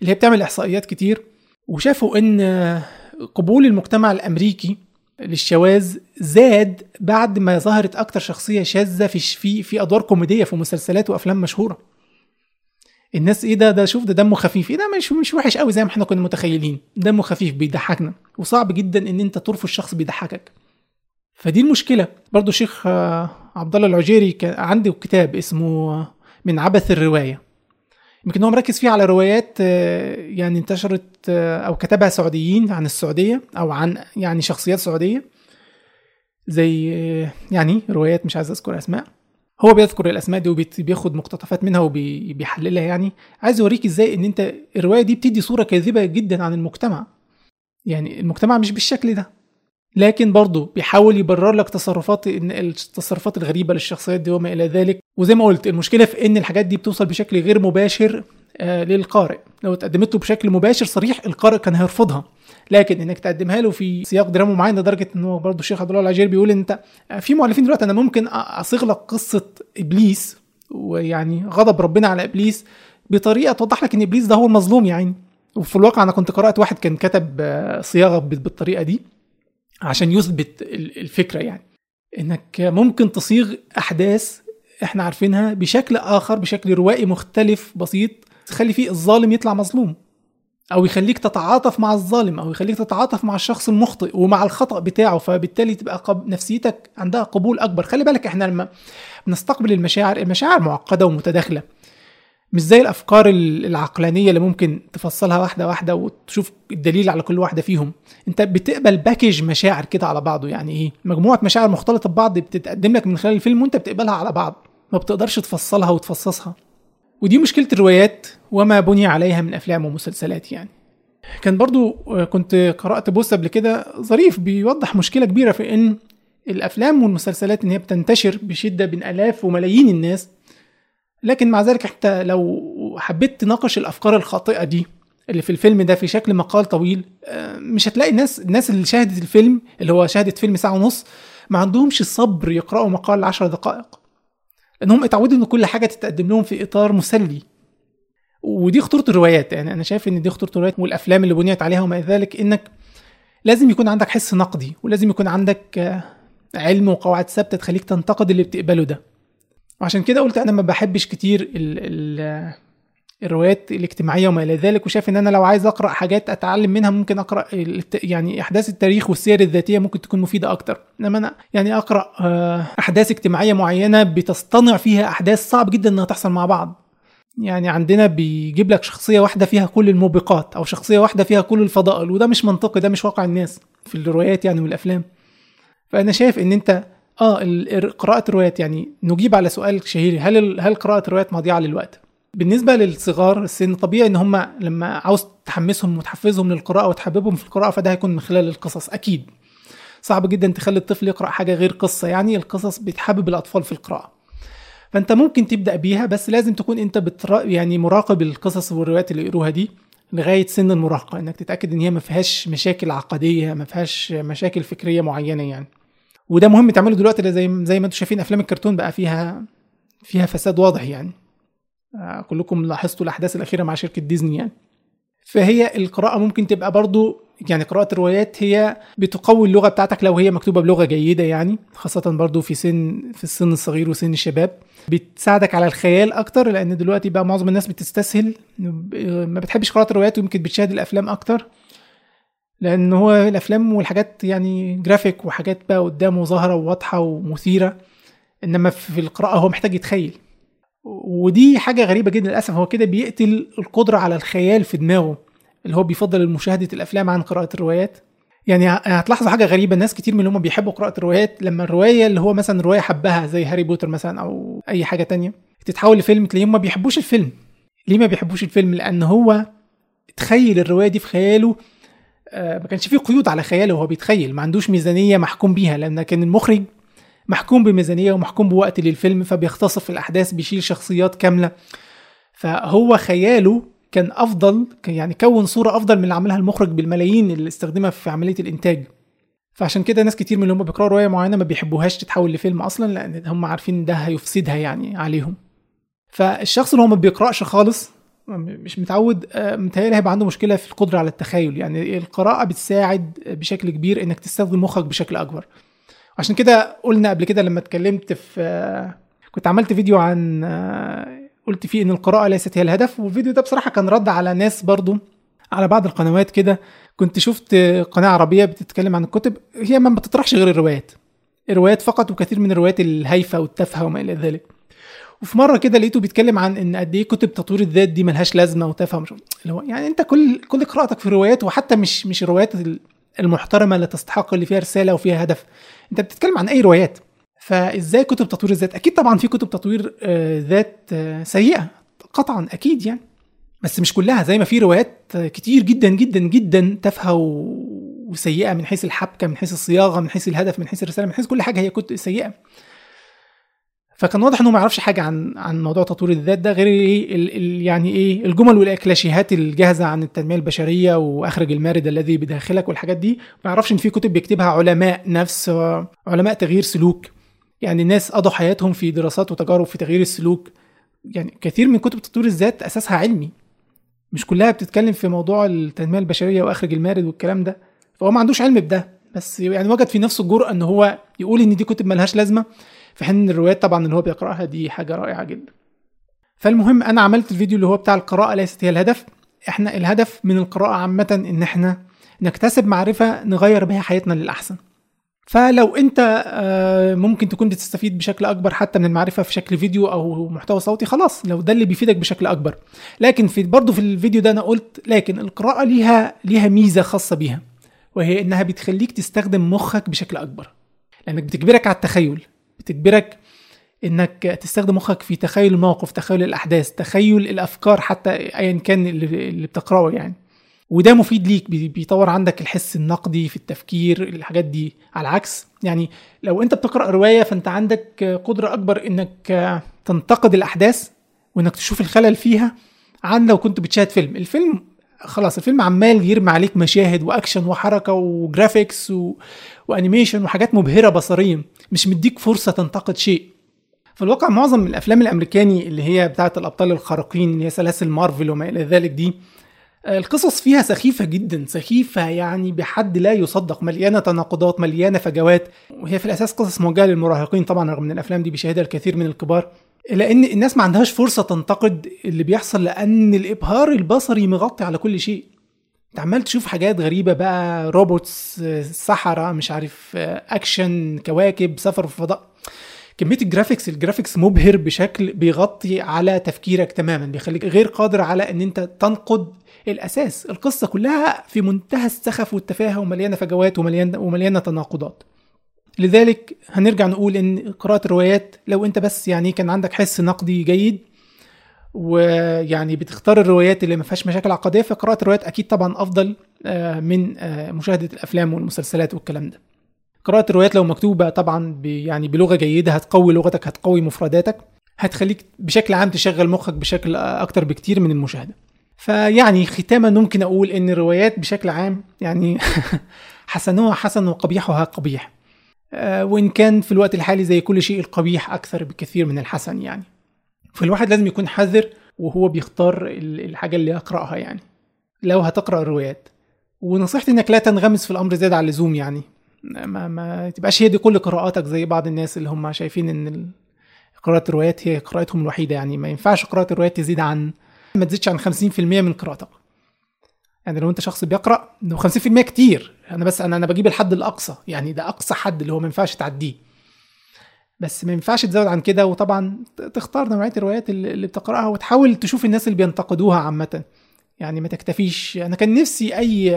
اللي هي بتعمل إحصائيات كتير وشافوا إن قبول المجتمع الأمريكي للشواذ زاد بعد ما ظهرت أكتر شخصية شاذة في في في أدوار كوميدية في مسلسلات وأفلام مشهورة. الناس إيه ده؟ ده شوف ده دمه خفيف. إيه ده؟ مش مش وحش قوي زي ما إحنا كنا متخيلين. دمه خفيف بيضحكنا. وصعب جدا إن أنت ترفض شخص بيضحكك. فدي المشكلة. برضو شيخ عبد الله العجيري كان عنده كتاب اسمه من عبث الرواية. يمكن هو مركز فيه على روايات آه، يعني انتشرت آه، أو كتبها سعوديين عن السعودية أو عن يعني شخصيات سعودية زي آه، يعني روايات مش عايز أذكر أسماء. هو بيذكر الأسماء دي وبياخد مقتطفات منها وبيحللها يعني. عايز أوريك إزاي إن أنت الرواية دي بتدي صورة كاذبة جدا عن المجتمع. يعني المجتمع مش بالشكل ده. لكن برضه بيحاول يبرر لك تصرفات إن التصرفات الغريبة للشخصيات دي وما إلى ذلك. وزي ما قلت المشكلة في إن الحاجات دي بتوصل بشكل غير مباشر آه للقارئ. لو اتقدمت له بشكل مباشر صريح القارئ كان هيرفضها. لكن إنك تقدمها له في سياق درامي معين لدرجة إن هو برضه الشيخ عبد الله العجير بيقول أنت في مؤلفين دلوقتي أنا ممكن أصيغ لك قصة إبليس ويعني غضب ربنا على إبليس بطريقة توضح لك إن إبليس ده هو المظلوم يعني وفي الواقع أنا كنت قرأت واحد كان كتب آه، صياغة بالطريقة دي. عشان يثبت الفكرة يعني. إنك ممكن تصيغ أحداث إحنا عارفينها بشكل آخر بشكل روائي مختلف بسيط تخلي فيه الظالم يطلع مظلوم. أو يخليك تتعاطف مع الظالم أو يخليك تتعاطف مع الشخص المخطئ ومع الخطأ بتاعه. فبالتالي تبقى. نفسيتك عندها قبول أكبر. خلي بالك إحنا لما بنستقبل المشاعر المشاعر معقدة ومتداخلة. مش زي الأفكار العقلانية اللي ممكن تفصلها واحدة واحدة وتشوف الدليل على كل واحدة فيهم. انت بتقبل باكج مشاعر كده على بعضه يعني إيه؟ مجموعة مشاعر مختلطة ببعض بتتقدم لك من خلال الفيلم وانت بتقبلها على بعض ما بتقدرش تفصلها وتفصصها. ودي مشكلة الروايات وما بني عليها من أفلام ومسلسلات يعني. كان برضو كنت قرأت بوست قبل كده ظريف بيوضح مشكلة كبيرة في إن الأفلام والمسلسلات إن هي بتنتشر بشدة بين آلاف وملايين الناس لكن مع ذلك انت لو حبيت تناقش الأفكار الخاطئة دي اللي في الفيلم ده في شكل مقال طويل آه، مش هتلاقي الناس الناس اللي شاهدت الفيلم اللي هو شاهدت فيلم ساعة ونص ما عندهمش الصبر يقرأوا مقال 10 دقائق. لأنهم اتعودوا إن كل حاجة تتقدم لهم في إطار مسلي. ودي خطورة الروايات يعني أنا شايف إن دي خطورة الروايات والأفلام اللي بنيت عليها وما ذلك إنك لازم يكون عندك حس نقدي ولازم يكون عندك آه، علم وقواعد ثابتة تخليك تنتقد اللي بتقبله ده. وعشان كده قلت أنا ما بحبش كتير ال ال الروايات الاجتماعية وما إلى ذلك وشايف إن أنا لو عايز أقرأ حاجات أتعلم منها ممكن أقرأ يعني أحداث التاريخ والسير الذاتية ممكن تكون مفيدة أكتر. إنما أنا يعني أقرأ آه، أحداث اجتماعية معينة بتصطنع فيها أحداث صعب جدا إنها تحصل مع بعض. يعني عندنا بيجيب لك شخصية واحدة فيها كل الموبقات أو شخصية واحدة فيها كل الفضائل وده مش منطقي ده مش واقع الناس في الروايات يعني والأفلام. فأنا شايف إن أنت آه قراءة الروايات يعني نجيب على سؤال شهير. هل هل قراءة الروايات مضيعة للوقت؟ بالنسبة للصغار السن طبيعي إن هم لما عاوز تحمسهم وتحفزهم للقراءة وتحببهم في القراءة فده هيكون من خلال القصص أكيد. صعب جدا تخلي الطفل يقرأ حاجة غير قصة. يعني القصص بتحبب الأطفال في القراءة. فأنت ممكن تبدأ بيها بس لازم تكون أنت بترا يعني مراقب القصص والروايات اللي يقروها دي لغاية سن المراهقة إنك تتأكد إن هي ما فيهاش مشاكل عقدية ما فيهاش مشاكل فكرية معينة يعني. وده مهم تعمله دلوقتي زي زي ما أنتم شايفين أفلام الكرتون بقى فيها فيها فساد واضح يعني. آه، كلكم لاحظتوا الأحداث الأخيرة مع شركة ديزني يعني. فهي القراءة ممكن تبقى برضو يعني قراءة الروايات هي بتقوي اللغة بتاعتك لو هي مكتوبة بلغة جيدة يعني خاصة برضو في سن في السن الصغير وسن الشباب. بتساعدك على الخيال أكتر لأن دلوقتي بقى معظم الناس بتستسهل ما بتحبش قراءة الروايات ويمكن بتشاهد الأفلام أكتر. لأن هو الأفلام والحاجات يعني جرافيك وحاجات بقى قدامه ظاهرة وواضحة ومثيرة إنما في القراءة هو محتاج يتخيل. ودي حاجة غريبة جدا للأسف هو كده بيقتل القدرة على الخيال في دماغه اللي هو بيفضل مشاهده الأفلام عن قراءة الروايات. يعني هتلاحظوا حاجة غريبة ناس كتير من اللي هم بيحبوا قراءة الروايات لما الرواية اللي هو مثلا رواية حبها زي هاري بوتر مثلا أو أي حاجة تانية تتحول لفيلم تلاقيهم ما بيحبوش الفيلم. ليه ما بيحبوش الفيلم؟ لأن هو تخيل الرواية دي في خياله ما كانش فيه قيود على خياله وهو بيتخيل ما عندوش ميزانية محكوم بيها لأن كان المخرج محكوم بميزانية ومحكوم بوقت للفيلم فبيختصر في الأحداث بيشيل شخصيات كاملة. فهو خياله كان أفضل يعني كون صورة أفضل من اللي عملها المخرج بالملايين اللي استخدمها في عملية الإنتاج. فعشان كده ناس كتير من اللي هم بيقرأوا رواية معينة ما بيحبوهاش تتحول لفيلم أصلا لأن هم عارفين ده هيفسدها يعني عليهم. فالشخص اللي هو ما بيقرأش خالص مش متعود آه، متهيألي هيبقى عنده مشكلة في القدرة على التخيل. يعني القراءة بتساعد بشكل كبير إنك تستخدم مخك بشكل أكبر. عشان كده قلنا قبل كده لما اتكلمت في آه، كنت عملت فيديو عن آه، قلت فيه إن القراءة ليست هي الهدف والفيديو ده بصراحة كان رد على ناس برضو على بعض القنوات كده. كنت شفت قناة عربية بتتكلم عن الكتب هي ما بتطرحش غير الروايات. الروايات فقط وكثير من الروايات الهايفة والتافهة وما إلى ذلك. وفي مرة كده لقيته بيتكلم عن إن قد إيه كتب تطوير الذات دي ملهاش لازمة وتافهه اللي هو يعني أنت كل كل قراءتك في الروايات وحتى مش مش الروايات المحترمة اللي تستحق اللي فيها رسالة وفيها هدف. أنت بتتكلم عن أي روايات. فإزاي كتب تطوير الذات؟ أكيد طبعا في كتب تطوير آه، ذات آه، سيئة قطعا أكيد يعني. بس مش كلها زي ما في روايات كتير جدا جدا جدا تافهة وسيئة من حيث الحبكة من حيث الصياغة من حيث الهدف من حيث الرسالة من حيث كل حاجة هي كتب سيئة. فكان واضح إنه ما يعرفش حاجة عن عن موضوع تطوير الذات ده غير إيه يعني إيه الجمل والإكلاشيهات الجاهزة عن التنمية البشرية وأخرج المارد الذي بداخلك والحاجات دي. ما يعرفش إن في كتب بيكتبها علماء نفس علماء تغيير سلوك. يعني ناس قضوا حياتهم في دراسات وتجارب في تغيير السلوك. يعني كثير من كتب تطوير الذات أساسها علمي. مش كلها بتتكلم في موضوع التنمية البشرية وأخرج المارد والكلام ده. فهو ما عندوش علم بده. بس يعني وجد في نفسه الجرأه إن هو يقول إن دي كتب ملهاش لازمة. في حين الروايات طبعا اللي هو بيقرأها دي حاجة رائعة جدا. فالمهم أنا عملت الفيديو اللي هو بتاع القراءة ليست هي الهدف. إحنا الهدف من القراءة عامة إن إحنا نكتسب معرفة نغير بها حياتنا للأحسن. فلو أنت آه، ممكن تكون بتستفيد بشكل أكبر حتى من المعرفة في شكل فيديو أو محتوى صوتي خلاص لو ده اللي بيفيدك بشكل أكبر. لكن في برضه في الفيديو ده أنا قلت لكن القراءة ليها ليها ميزة خاصة بيها وهي إنها بتخليك تستخدم مخك بشكل أكبر. لأنك بتجبرك على التخيل. بتجبرك إنك تستخدم مخك في تخيل الموقف تخيل الأحداث تخيل الأفكار حتى ايا كان اللي بتقرأه يعني. وده مفيد ليك بيطور عندك الحس النقدي في التفكير الحاجات دي. على العكس يعني لو أنت بتقرأ رواية فأنت عندك قدرة أكبر إنك تنتقد الأحداث وإنك تشوف الخلل فيها عن لو كنت بتشاهد فيلم. الفيلم خلاص الفيلم عمال يرمي عليك مشاهد وأكشن وحركة و graphics و... و animation وحاجات مبهرة بصريا. مش مديك فرصة تنتقد شيء. في الواقع معظم الأفلام الأمريكاني اللي هي بتاعة الأبطال الخارقين اللي هي سلاسل مارفل وما إلى ذلك دي القصص فيها سخيفة جدا سخيفة يعني بحد لا يصدق مليانة تناقضات مليانة فجوات. وهي في الأساس قصص موجهة للمراهقين طبعا رغم أن الأفلام دي بيشاهدها الكثير من الكبار. إلا أن الناس ما عندهاش فرصة تنتقد اللي بيحصل لأن الإبهار البصري مغطي على كل شيء. انت عمال تشوف حاجات غريبة بقى robots صحراء مش عارف أكشن كواكب سفر في الفضاء. كمية ال graphics ال graphics مبهر بشكل بيغطي على تفكيرك تماما بيخليك غير قادر على إن أنت تنقد الأساس. القصة كلها في منتهى السخف والتفاهه ومليانة فجوات ومليانه ومليانة تناقضات. لذلك هنرجع نقول إن قراءة الروايات لو أنت بس يعني كان عندك حس نقدي جيد ويعني بتختار الروايات اللي ما فيهاش مشاكل عقدية فقراءه الروايات أكيد طبعا أفضل آه، من آه، مشاهدة الأفلام والمسلسلات والكلام ده. قراءة الروايات لو مكتوبة طبعا يعني بلغة جيدة هتقوي لغتك هتقوي مفرداتك هتخليك بشكل عام تشغل مخك بشكل أكتر بكتير من المشاهدة. فيعني ختاما ممكن أقول إن الروايات بشكل عام يعني حسنها حسن وقبيحها قبيح. آه، وإن كان في الوقت الحالي زي كل شيء القبيح أكثر بكثير من الحسن يعني. فالواحد لازم يكون حذر وهو بيختار الحاجة اللي يقرأها يعني. لو هتقرأ الروايات. ونصيحتي إنك لا تنغمس في الأمر زيادة عن اللزوم يعني. ما ما تبقاش هي دي كل قراءاتك زي بعض الناس اللي هم شايفين إن قراءة الروايات هي قراءتهم الوحيدة يعني. ما ينفعش قراءة الروايات تزيد عن ما تزيدش عن 50% من قراءتك. يعني لو أنت شخص بيقرأ 50% كتير. أنا بس أنا أنا بجيب الحد الأقصى يعني ده أقصى حد اللي هو ما ينفعش تعديه. بس ما ينفعش تزود عن كده وطبعا تختار نوعية الروايات اللي بتقرأها وتحاول تشوف الناس اللي بينتقدوها عامه. يعني ما تكتفيش. أنا كان نفسي أي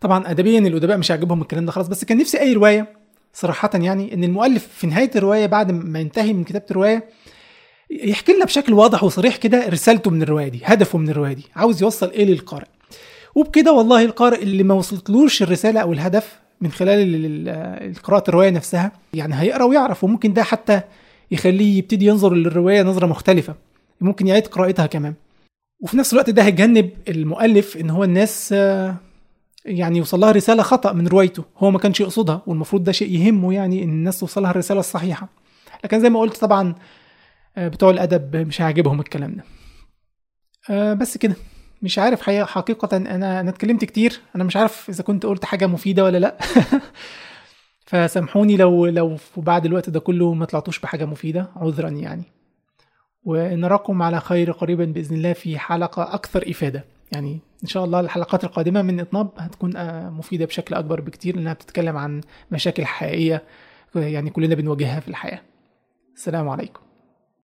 طبعا ادبيا الأدباء مش عاجبهم الكلام ده خلاص بس كان نفسي أي رواية صراحة يعني إن المؤلف في نهاية الرواية بعد ما ينتهي من كتابة الرواية يحكي لنا بشكل واضح وصريح كده رسالته من الرواية دي هدفه من الرواية دي عاوز يوصل إيه للقارئ. وبكده والله القارئ اللي ما وصلتلوش الرسالة أو الهدف من خلال قراءه الرواية نفسها. يعني هيقرأ ويعرف وممكن ده حتى يخليه يبتدي ينظر للرواية نظرة مختلفة. ممكن يعيد قراءتها كمان. وفي نفس الوقت ده هيجنب المؤلف إن هو الناس يعني يوصل لها رسالة خطأ من روايته. هو ما كانش يقصدها والمفروض ده شيء يهمه يعني إن الناس توصلها الرسالة الصحيحة. لكن زي ما قلت طبعا آه، بتوع الأدب مش هيعجبهم الكلام ده. آه، بس كده. مش عارف حقيقة أنا أنا اتكلمت كتير. أنا مش عارف إذا كنت قلت حاجة مفيدة ولا لأ. فسامحوني لو لو بعد الوقت ده كله ما طلعتوش بحاجة مفيدة عذرا يعني. ونراكم على خير قريبا بإذن الله في حلقة أكثر إفادة. يعني إن شاء الله الحلقات القادمة من إطناب هتكون آه، مفيدة بشكل أكبر بكتير لأنها بتتكلم عن مشاكل حقيقية يعني كلنا بنواجهها في الحياة. السلام عليكم.